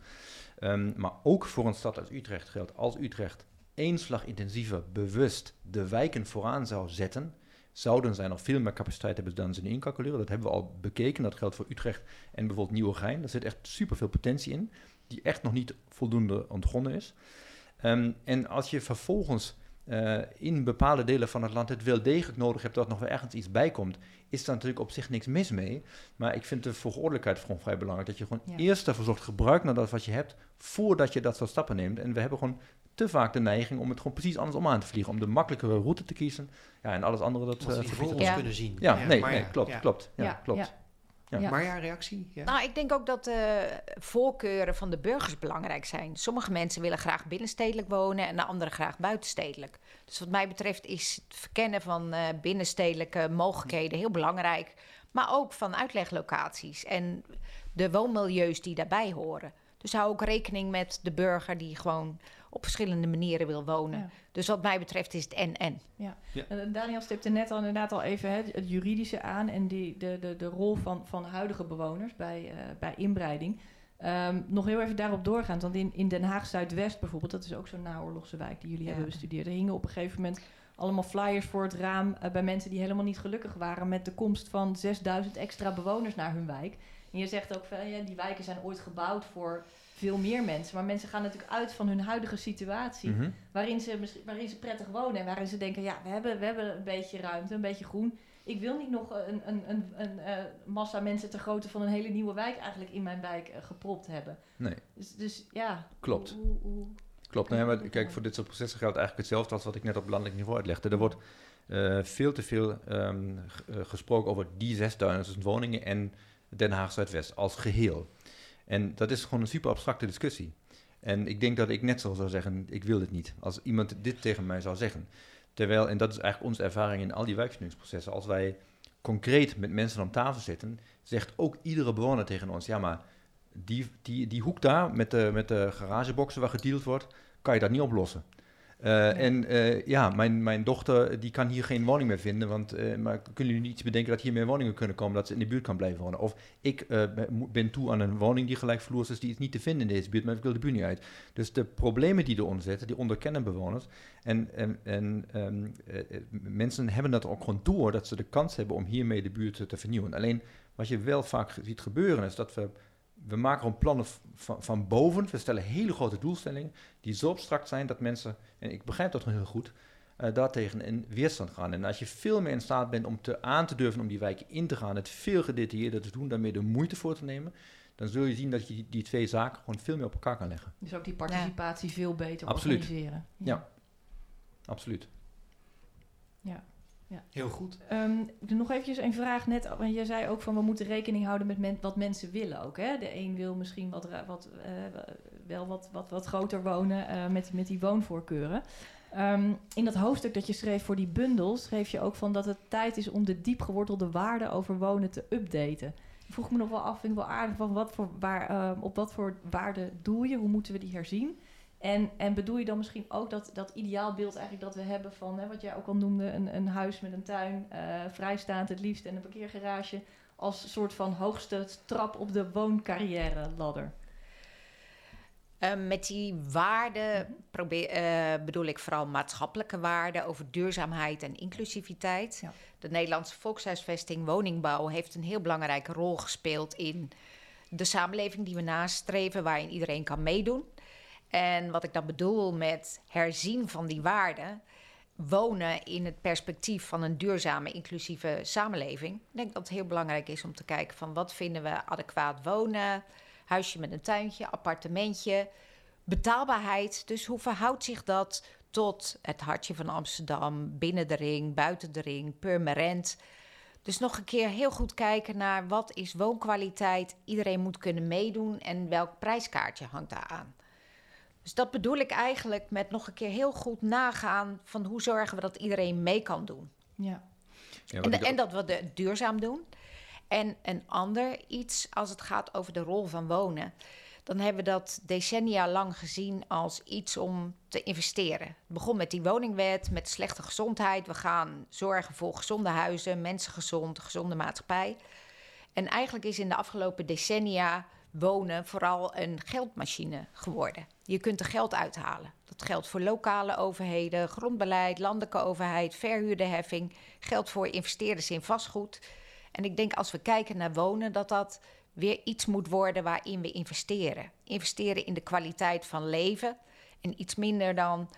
Ehm, maar ook voor een stad als Utrecht geldt, als Utrecht één slag intensiever bewust de wijken vooraan zou zetten, zouden zij nog veel meer capaciteit hebben dan ze nu incalculeren. Dat hebben we al bekeken, dat geldt voor Utrecht en bijvoorbeeld Nieuwegein. Daar zit echt superveel potentie in, die echt nog niet voldoende ontgonnen is. Ehm, en als je vervolgens eh, in bepaalde delen van het land het wel degelijk nodig hebt dat nog wel ergens iets bij komt, is daar natuurlijk op zich niks mis mee. Maar ik vind de volgordelijkheid gewoon vrij belangrijk. Dat je gewoon Ja. eerst ervoor zorgt gebruik naar dat wat je hebt, voordat je dat soort stappen neemt. En we hebben gewoon te vaak de neiging om het gewoon precies andersom aan te vliegen. Om de makkelijkere route te kiezen. Ja, en alles andere dat... We eh, ons Ja. kunnen zien. ja, nee, maar nee, ja, klopt, ja. klopt. Ja, klopt. Ja. Ja. Ja. Maar ja, reactie? Ja. Nou, ik denk ook dat de voorkeuren van de burgers belangrijk zijn. Sommige mensen willen graag binnenstedelijk wonen en de anderen graag buitenstedelijk. Dus wat mij betreft is het verkennen van eh, binnenstedelijke mogelijkheden heel belangrijk. Maar ook van uitleglocaties en de woonmilieus die daarbij horen. Dus hou ook rekening met de burger die gewoon op verschillende manieren wil wonen. Ja. Dus wat mij betreft is het en-en. Eh, Daniel stipte net al inderdaad al even hè, het juridische aan en die, de, de, de rol van, van huidige bewoners bij, eh, bij inbreiding. Ehm, nog heel even daarop doorgaan, want in, in Den Haag Zuidwest bijvoorbeeld, dat is ook zo'n naoorlogse wijk die jullie Ja. hebben bestudeerd. Er hingen op een gegeven moment allemaal flyers voor het raam eh, bij mensen die helemaal niet gelukkig waren met de komst van 6000 extra bewoners naar hun wijk. En je zegt ook van ja, die wijken zijn ooit gebouwd voor veel meer mensen, maar mensen gaan natuurlijk uit van hun huidige situatie Mhm. waarin ze, misschien- waarin ze prettig wonen en waarin ze denken, ja, we hebben, we hebben een beetje ruimte, een beetje groen. Ik wil niet nog een, een, een, een eh, massa mensen ter grootte van een hele nieuwe wijk eigenlijk in mijn wijk eh, gepropt hebben. Nee. Dus, dus ja. Klopt. Hoe, Klopt, nee, maar kijk, voor dit soort processen geldt eigenlijk hetzelfde als wat ik net op landelijk niveau uitlegde. Er wordt eh, veel te veel ehm, eh, gesproken over die 6000 woningen en Den Haag Zuidwest als geheel. En dat is gewoon een super abstracte discussie. En ik denk dat ik net zo zou zeggen, ik wil dit niet. Als iemand dit tegen mij zou zeggen. Terwijl, en dat is eigenlijk onze ervaring in al die wijkvernieuwingsprocessen, als wij concreet met mensen om tafel zitten, zegt ook iedere bewoner tegen ons, ja maar die, die, die hoek daar met de, met de garageboxen waar gedeeld wordt, kan je dat niet oplossen. Eh, En eh, ja, mijn, mijn dochter die kan hier geen woning meer vinden, want eh, maar kunnen jullie niet iets bedenken dat hier meer woningen kunnen komen, dat ze in de buurt kan blijven wonen? Of ik ben- toe aan een woning die gelijkvloers is, die is niet te vinden in deze buurt, maar ik wil de buurt niet uit. Dus de problemen die eronder zitten, die onderkennen bewoners. En, en, en ehm, eh, eh, mensen hebben dat ook gewoon door, dat ze de kans hebben om hiermee de buurt te vernieuwen. Alleen wat je wel vaak ziet gebeuren is dat we we maken gewoon plannen van, van boven. We stellen hele grote doelstellingen die zo abstract zijn dat mensen, en ik begrijp dat gewoon heel goed, eh daartegen in weerstand gaan. En als je veel meer in staat bent om te, aan te durven om die wijken in te gaan, het veel gedetailleerder te doen, daarmee de moeite voor te nemen, dan zul je zien dat je die, die twee zaken gewoon veel meer op elkaar kan leggen. Dus ook die participatie veel beter Absoluut. organiseren. Ja. Absoluut. Heel goed. Ehm, doe nog eventjes een vraag net. Want jij zei ook van we moeten rekening houden met men- wat mensen willen ook. Hè? De een wil misschien wat, wat, eh, wel wat, wat, wat groter wonen eh, met, met die woonvoorkeuren. Ehm, in dat hoofdstuk dat je schreef voor die bundel, schreef je ook van dat het tijd is om de diep gewortelde waarden over wonen te updaten. Ik vroeg me nog wel af, vind ik wel aardig, van wat voor waar, ehm, op wat voor waarden doel je? Hoe moeten we die herzien? En, en bedoel je dan misschien ook dat, dat ideaalbeeld eigenlijk dat we hebben van, hè, wat jij ook al noemde, een, een huis met een tuin, eh, vrijstaand het liefst en een parkeergarage, als soort van hoogste trap op de wooncarrière ladder? Uh, met die waarden probeer, uh, bedoel ik vooral maatschappelijke waarden over duurzaamheid en inclusiviteit. Ja. De Nederlandse volkshuisvesting, woningbouw heeft een heel belangrijke rol gespeeld in de samenleving die we nastreven, waarin iedereen kan meedoen. En wat ik dan bedoel met herzien van die waarden, wonen in het perspectief van een duurzame, inclusieve samenleving. Ik denk dat het heel belangrijk is om te kijken van wat vinden we adequaat wonen, huisje met een tuintje, appartementje, betaalbaarheid. Dus hoe verhoudt zich dat tot het hartje van Amsterdam, binnen de ring, buiten de ring, permanent? Dus nog een keer heel goed kijken naar wat is woonkwaliteit. Iedereen moet kunnen meedoen en welk prijskaartje hangt daar aan. Dus dat bedoel ik eigenlijk met nog een keer heel goed nagaan van hoe zorgen we dat iedereen mee kan doen. Ja. ja en, en, dat we het duurzaam doen. En een ander iets als het gaat over de rol van wonen. Dan hebben we dat decennia lang gezien als iets om te investeren. Het begon met die woningwet, met slechte gezondheid. We gaan zorgen voor gezonde huizen, mensen gezond, gezonde maatschappij. En eigenlijk is in de afgelopen decennia wonen vooral een geldmachine geworden. Je kunt er geld uithalen. Dat geldt voor lokale overheden, grondbeleid, landelijke overheid, verhuurderheffing. Geldt voor investeerders in vastgoed. En ik denk als we kijken naar wonen, dat dat weer iets moet worden waarin we investeren. Investeren in de kwaliteit van leven en iets minder dan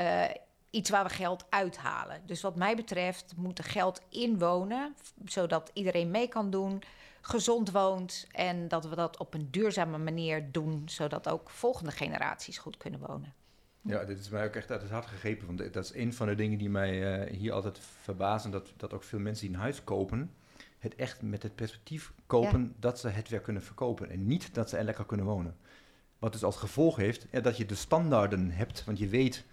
uh, iets waar we geld uithalen. Dus wat mij betreft moet er geld inwonen, zodat iedereen mee kan doen gezond woont en dat we dat op een duurzame manier doen, zodat ook volgende generaties goed kunnen wonen. Ja, dit is mij ook echt uit het hart gegrepen. Want dat is een van de dingen die mij uh, hier altijd verbazen. Dat, dat ook veel mensen die een huis kopen, het echt met het perspectief kopen dat ze het weer kunnen verkopen. En niet dat ze er lekker kunnen wonen. Wat dus als gevolg heeft ja, dat je de standaarden hebt. Want je weet,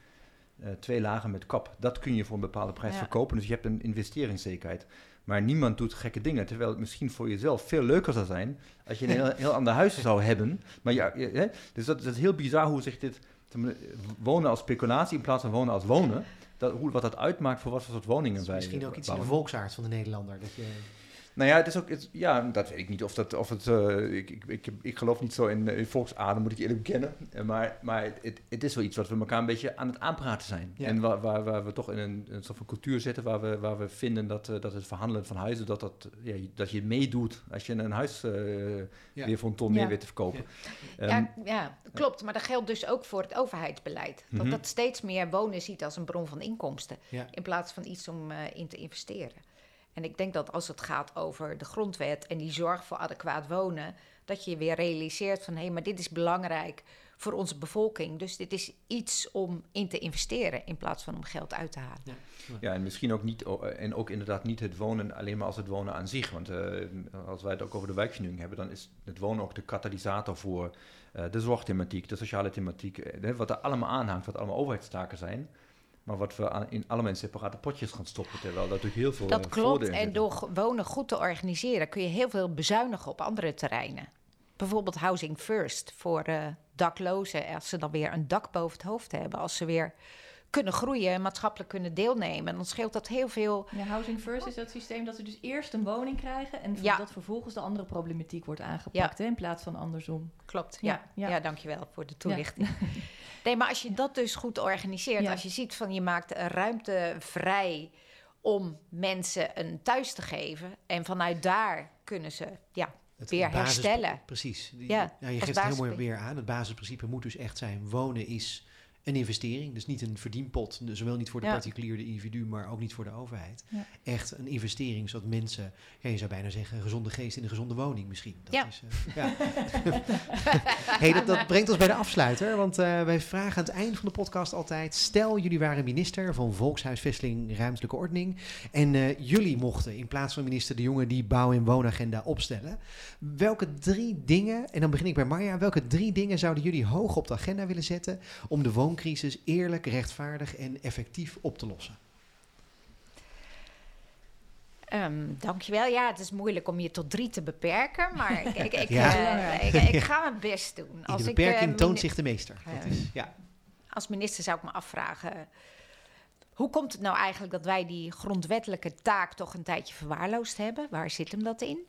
uh, twee lagen met kap, dat kun je voor een bepaalde prijs verkopen. Dus je hebt een investeringszekerheid. Maar niemand doet gekke dingen. Terwijl het misschien voor jezelf veel leuker zou zijn als je een heel, heel ander huis zou hebben. Maar ja, hè? dus dat, dat, is heel bizar hoe zich dit wonen als speculatie in plaats van wonen als wonen. Dat, hoe, wat dat uitmaakt voor wat voor soort woningen wij. Misschien ook iets in de volksaard van de Nederlander. Dat je nou ja, het is ook, het, ja, dat weet ik niet of dat, of het, uh, ik, ik, ik, ik, geloof niet zo in, in volksadem, moet ik eerlijk bekennen. Uh, maar maar het, het is wel iets wat we elkaar een beetje aan het aanpraten zijn. En waar, waar, waar, we toch in een, een soort van cultuur zitten, waar we, waar we vinden dat, uh, dat het verhandelen van huizen, dat, dat, ja, dat je meedoet als je een huis ja. weer voor een ton meer weet te verkopen. Ja. Um, ja, ja, klopt. Maar dat geldt dus ook voor het overheidsbeleid. Dat mm -hmm. dat steeds meer wonen ziet als een bron van inkomsten, in plaats van iets om in te investeren. En ik denk dat als het gaat over de grondwet en die zorg voor adequaat wonen, dat je weer realiseert van hé, hey, maar dit is belangrijk voor onze bevolking. Dus dit is iets om in te investeren in plaats van om geld uit te halen. Ja, ja en misschien ook niet, en ook inderdaad niet het wonen alleen maar als het wonen aan zich. Want uh, als wij het ook over de wijkvernieuwing hebben, dan is het wonen ook de katalysator voor uh, de zorgthematiek, de sociale thematiek, uh, wat er allemaal aanhangt, wat allemaal overheidstaken zijn. Maar wat we in allemaal in separate potjes gaan stoppen, terwijl dat natuurlijk heel veel Dat eh, klopt, en door wonen goed te organiseren kun je heel veel bezuinigen op andere terreinen. Bijvoorbeeld Housing First voor uh, daklozen, als ze dan weer een dak boven het hoofd hebben. Als ze weer kunnen groeien en maatschappelijk kunnen deelnemen. Dan scheelt dat heel veel. Ja, Housing First is dat systeem dat ze dus eerst een woning krijgen en ja. dat vervolgens de andere problematiek wordt aangepakt hè, in plaats van andersom. Klopt, ja. Ja, ja. dankjewel voor de toelichting. (laughs) nee, maar als je dat dus goed organiseert, als je ziet van je maakt ruimte vrij om mensen een thuis te geven en vanuit daar kunnen ze ja, het weer herstellen. Precies. Ja, ja, je geeft het heel mooi weer aan. Het basisprincipe moet dus echt zijn: wonen is een investering. Dus niet een verdienpot, dus zowel niet voor de ja. particulier, de individu, maar ook niet voor de overheid. Ja. Echt een investering, zodat mensen, ja, je zou bijna zeggen, een gezonde geest in een gezonde woning misschien. Dat ja. Is, uh, ja. (laughs) hey, dat, dat, brengt ons bij de afsluiter, want uh, wij vragen aan het eind van de podcast altijd, stel jullie waren minister van Volkshuisvesting, Ruimtelijke Ordening, en uh, jullie mochten in plaats van minister De Jonge die bouw- en woonagenda opstellen. Welke drie dingen, en dan begin ik bij Marja, welke drie dingen zouden jullie hoog op de agenda willen zetten om de woon crisis eerlijk, rechtvaardig en effectief op te lossen? Um, dankjewel. Ja, het is moeilijk om je tot drie te beperken, maar ik, ik, ik, (laughs) uh, ik, ik, ga mijn best doen. Als de beperking uh, toont zich de meester. Dat is, ja. Als minister zou ik me afvragen... hoe komt het nou eigenlijk dat wij die grondwettelijke taak toch een tijdje verwaarloosd hebben? Waar zit hem dat in?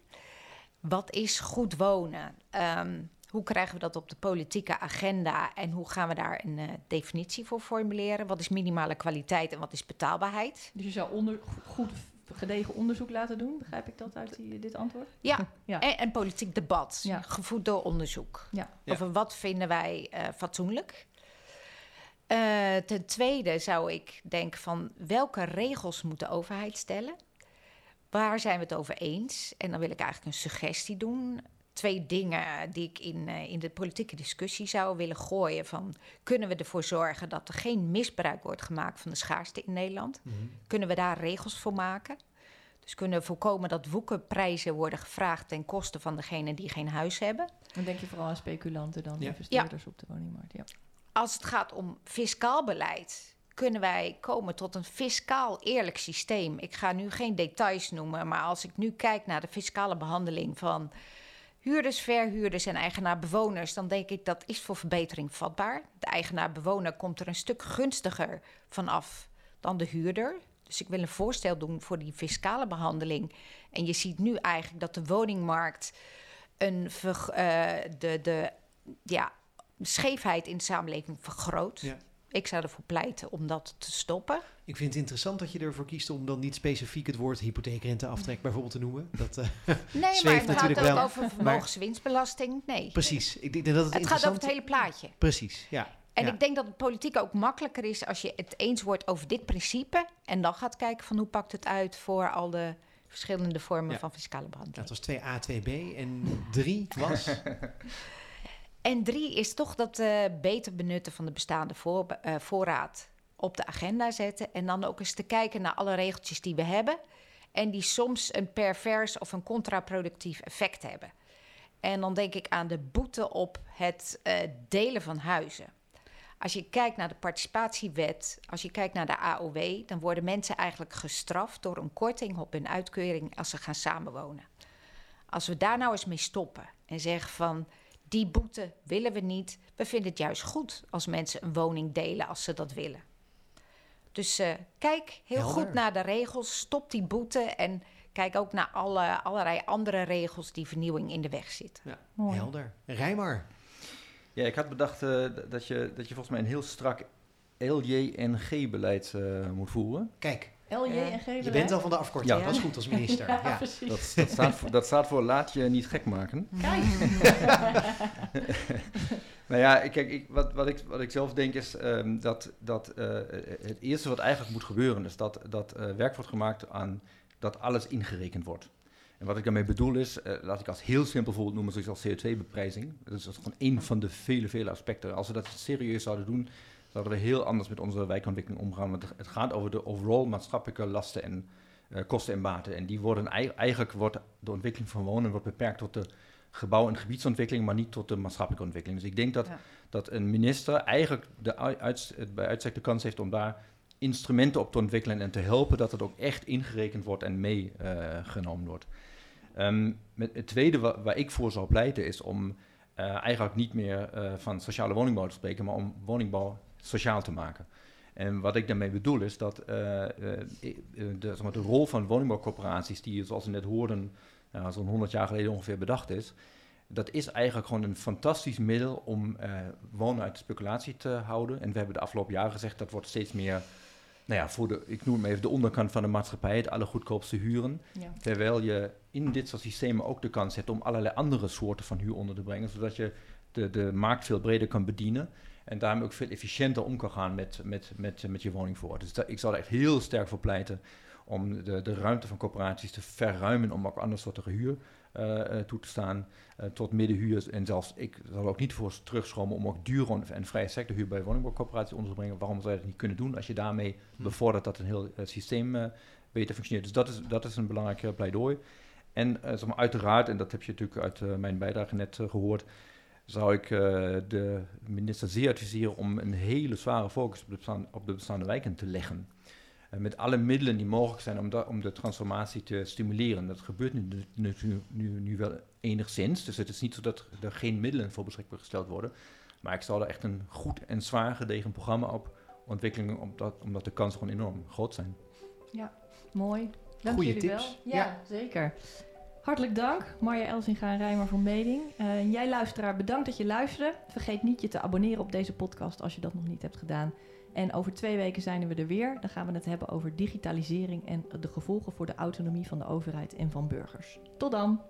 Wat is goed wonen? Um, Hoe krijgen we dat op de politieke agenda en hoe gaan we daar een uh, definitie voor formuleren? Wat is minimale kwaliteit en wat is betaalbaarheid? Dus je zou onder, goed gedegen onderzoek laten doen, begrijp ik dat uit die, dit antwoord? Ja, (laughs) ja. En, en, politiek debat, ja. gevoed door onderzoek. Ja. Over wat vinden wij uh, fatsoenlijk? Uh, ten tweede zou ik denken van welke regels moet de overheid stellen? Waar zijn we het over eens? En dan wil ik eigenlijk een suggestie doen. Twee dingen die ik in, uh, in de politieke discussie zou willen gooien. Van, kunnen we ervoor zorgen dat er geen misbruik wordt gemaakt van de schaarste in Nederland? Mm -hmm. Kunnen we daar regels voor maken? Dus kunnen we voorkomen dat woekerprijzen worden gevraagd ten koste van degenen die geen huis hebben. Dan denk je vooral aan speculanten dan, ja. investeerders ja. op de woningmarkt. Ja. Als het gaat om fiscaal beleid, kunnen wij komen tot een fiscaal eerlijk systeem. Ik ga nu geen details noemen, maar als ik nu kijk naar de fiscale behandeling van huurders, verhuurders en eigenaar-bewoners, dan denk ik dat is voor verbetering vatbaar. De eigenaar-bewoner komt er een stuk gunstiger vanaf dan de huurder. Dus ik wil een voorstel doen voor die fiscale behandeling. En je ziet nu eigenlijk dat de woningmarkt een uh, de, de ja, scheefheid in de samenleving vergroot. Ik zou ervoor pleiten om dat te stoppen. Ik vind het interessant dat je ervoor kiest om dan niet specifiek het woord hypotheekrenteaftrek bijvoorbeeld te noemen. Dat uh, nee, (laughs) maar het gaat ook over vermogenswinstbelasting. Nee. Precies. Ik denk dat het, het gaat over het hele plaatje. Precies, ja. En ik denk dat het politiek ook makkelijker is als je het eens wordt over dit principe. En dan gaat kijken van hoe pakt het uit voor al de verschillende vormen van fiscale behandeling. Dat was 2A, 2B en 3 was. (laughs) en 3 is toch dat uh, beter benutten van de bestaande voor, uh, voorraad op de agenda zetten. En dan ook eens te kijken naar alle regeltjes die we hebben. En die soms een pervers of een contraproductief effect hebben. En dan denk ik aan de boete op het uh, delen van huizen. Als je kijkt naar de participatiewet, als je kijkt naar de AOW, dan worden mensen eigenlijk gestraft door een korting op hun uitkering als ze gaan samenwonen. Als we daar nou eens mee stoppen en zeggen van die boete willen we niet, we vinden het juist goed als mensen een woning delen als ze dat willen. Dus uh, kijk heel Helder. goed naar de regels, stop die boete en kijk ook naar alle, allerlei andere regels die vernieuwing in de weg zitten. Ja, Mooi. helder. Rijmar. Ja, ik had bedacht uh, dat, je, dat je volgens mij een heel strak LJNG-beleid uh, moet voeren. Kijk. Je bent al van de afkorting, ja. dat is goed als minister. (laughs) ja, ja. precies. Dat, dat, staat voor, dat staat voor laat je niet gek maken. Kijk. (laughs) nou ja, kijk, ik, wat, wat, ik, wat ik zelf denk is um, dat, dat uh, het eerste wat eigenlijk moet gebeuren... is dat, dat werk wordt gemaakt aan dat alles ingerekend wordt. En wat ik daarmee bedoel is, uh, laat ik als heel simpel voorbeeld noemen, zoals CO2-beprijzing. Dat is gewoon één van de vele, vele aspecten. Als we dat serieus zouden doen, zouden we heel anders met onze wijkontwikkeling omgaan. Want het gaat over de overall maatschappelijke lasten en uh, kosten en baten. En die worden eigenlijk, wordt de ontwikkeling van wonen wordt beperkt tot de gebouw- en gebiedsontwikkeling, maar niet tot de maatschappelijke ontwikkeling. Dus ik denk dat, ja. dat een minister eigenlijk de uit, bij uitstek de kans heeft om daar instrumenten op te ontwikkelen en te helpen dat het ook echt ingerekend wordt en meegenomen uh, wordt. Um, met het tweede wa waar ik voor zou pleiten is om uh, eigenlijk niet meer uh, van sociale woningbouw te spreken, maar om woningbouw sociaal te maken. En wat ik daarmee bedoel is dat uh, de, zeg maar, de, rol van woningbouwcorporaties, die zoals we net hoorden, zo'n 100 jaar geleden ongeveer bedacht is, dat is eigenlijk gewoon een fantastisch middel om wonen uit speculatie te houden. En we hebben de afgelopen jaren gezegd dat wordt steeds meer nou ja, voor de, ik noem het even de onderkant van de maatschappij, het allergoedkoopste huren. Ja. Terwijl je in dit soort systemen ook de kans hebt om allerlei andere soorten van huur onder te brengen, zodat je de, de markt veel breder kan bedienen. En daarmee ook veel efficiënter om kan gaan met, met, met, met je woningvoorraad. Dus dat, ik zal er echt heel sterk voor pleiten om de, de ruimte van corporaties te verruimen om ook andere soorten huur uh, toe te staan uh, tot middenhuur. En zelfs ik zal ook niet voor terugschromen om ook dure en vrije sectorhuur bij woningbouwcorporaties onder te brengen. Waarom zou je dat niet kunnen doen als je daarmee hm. bevordert dat een heel het systeem uh, beter functioneert? Dus dat is, dat is een belangrijk pleidooi. En zeg maar, uiteraard, en dat heb je natuurlijk uit mijn bijdrage net gehoord, zou ik de minister zeer adviseren om een hele zware focus op de, bestaan, op de bestaande wijken te leggen. Uh, met alle middelen die mogelijk zijn om, da, om de transformatie te stimuleren. Dat gebeurt nu, nu, nu, nu, wel enigszins. Dus het is niet zo dat er geen middelen voor beschikbaar gesteld worden. Maar ik zal er echt een goed en zwaar gedegen programma op ontwikkelen, omdat, omdat de kansen gewoon enorm groot zijn. Ja, mooi. Dank Goeie jullie tips. wel. Ja, ja, zeker. Hartelijk dank, Marja Elsinga en Rijmer van Meding. En jij luisteraar, bedankt dat je luisterde. Vergeet niet je te abonneren op deze podcast als je dat nog niet hebt gedaan. En over twee weken zijn we er weer. Dan gaan we het hebben over digitalisering en de gevolgen voor de autonomie van de overheid en van burgers. Tot dan!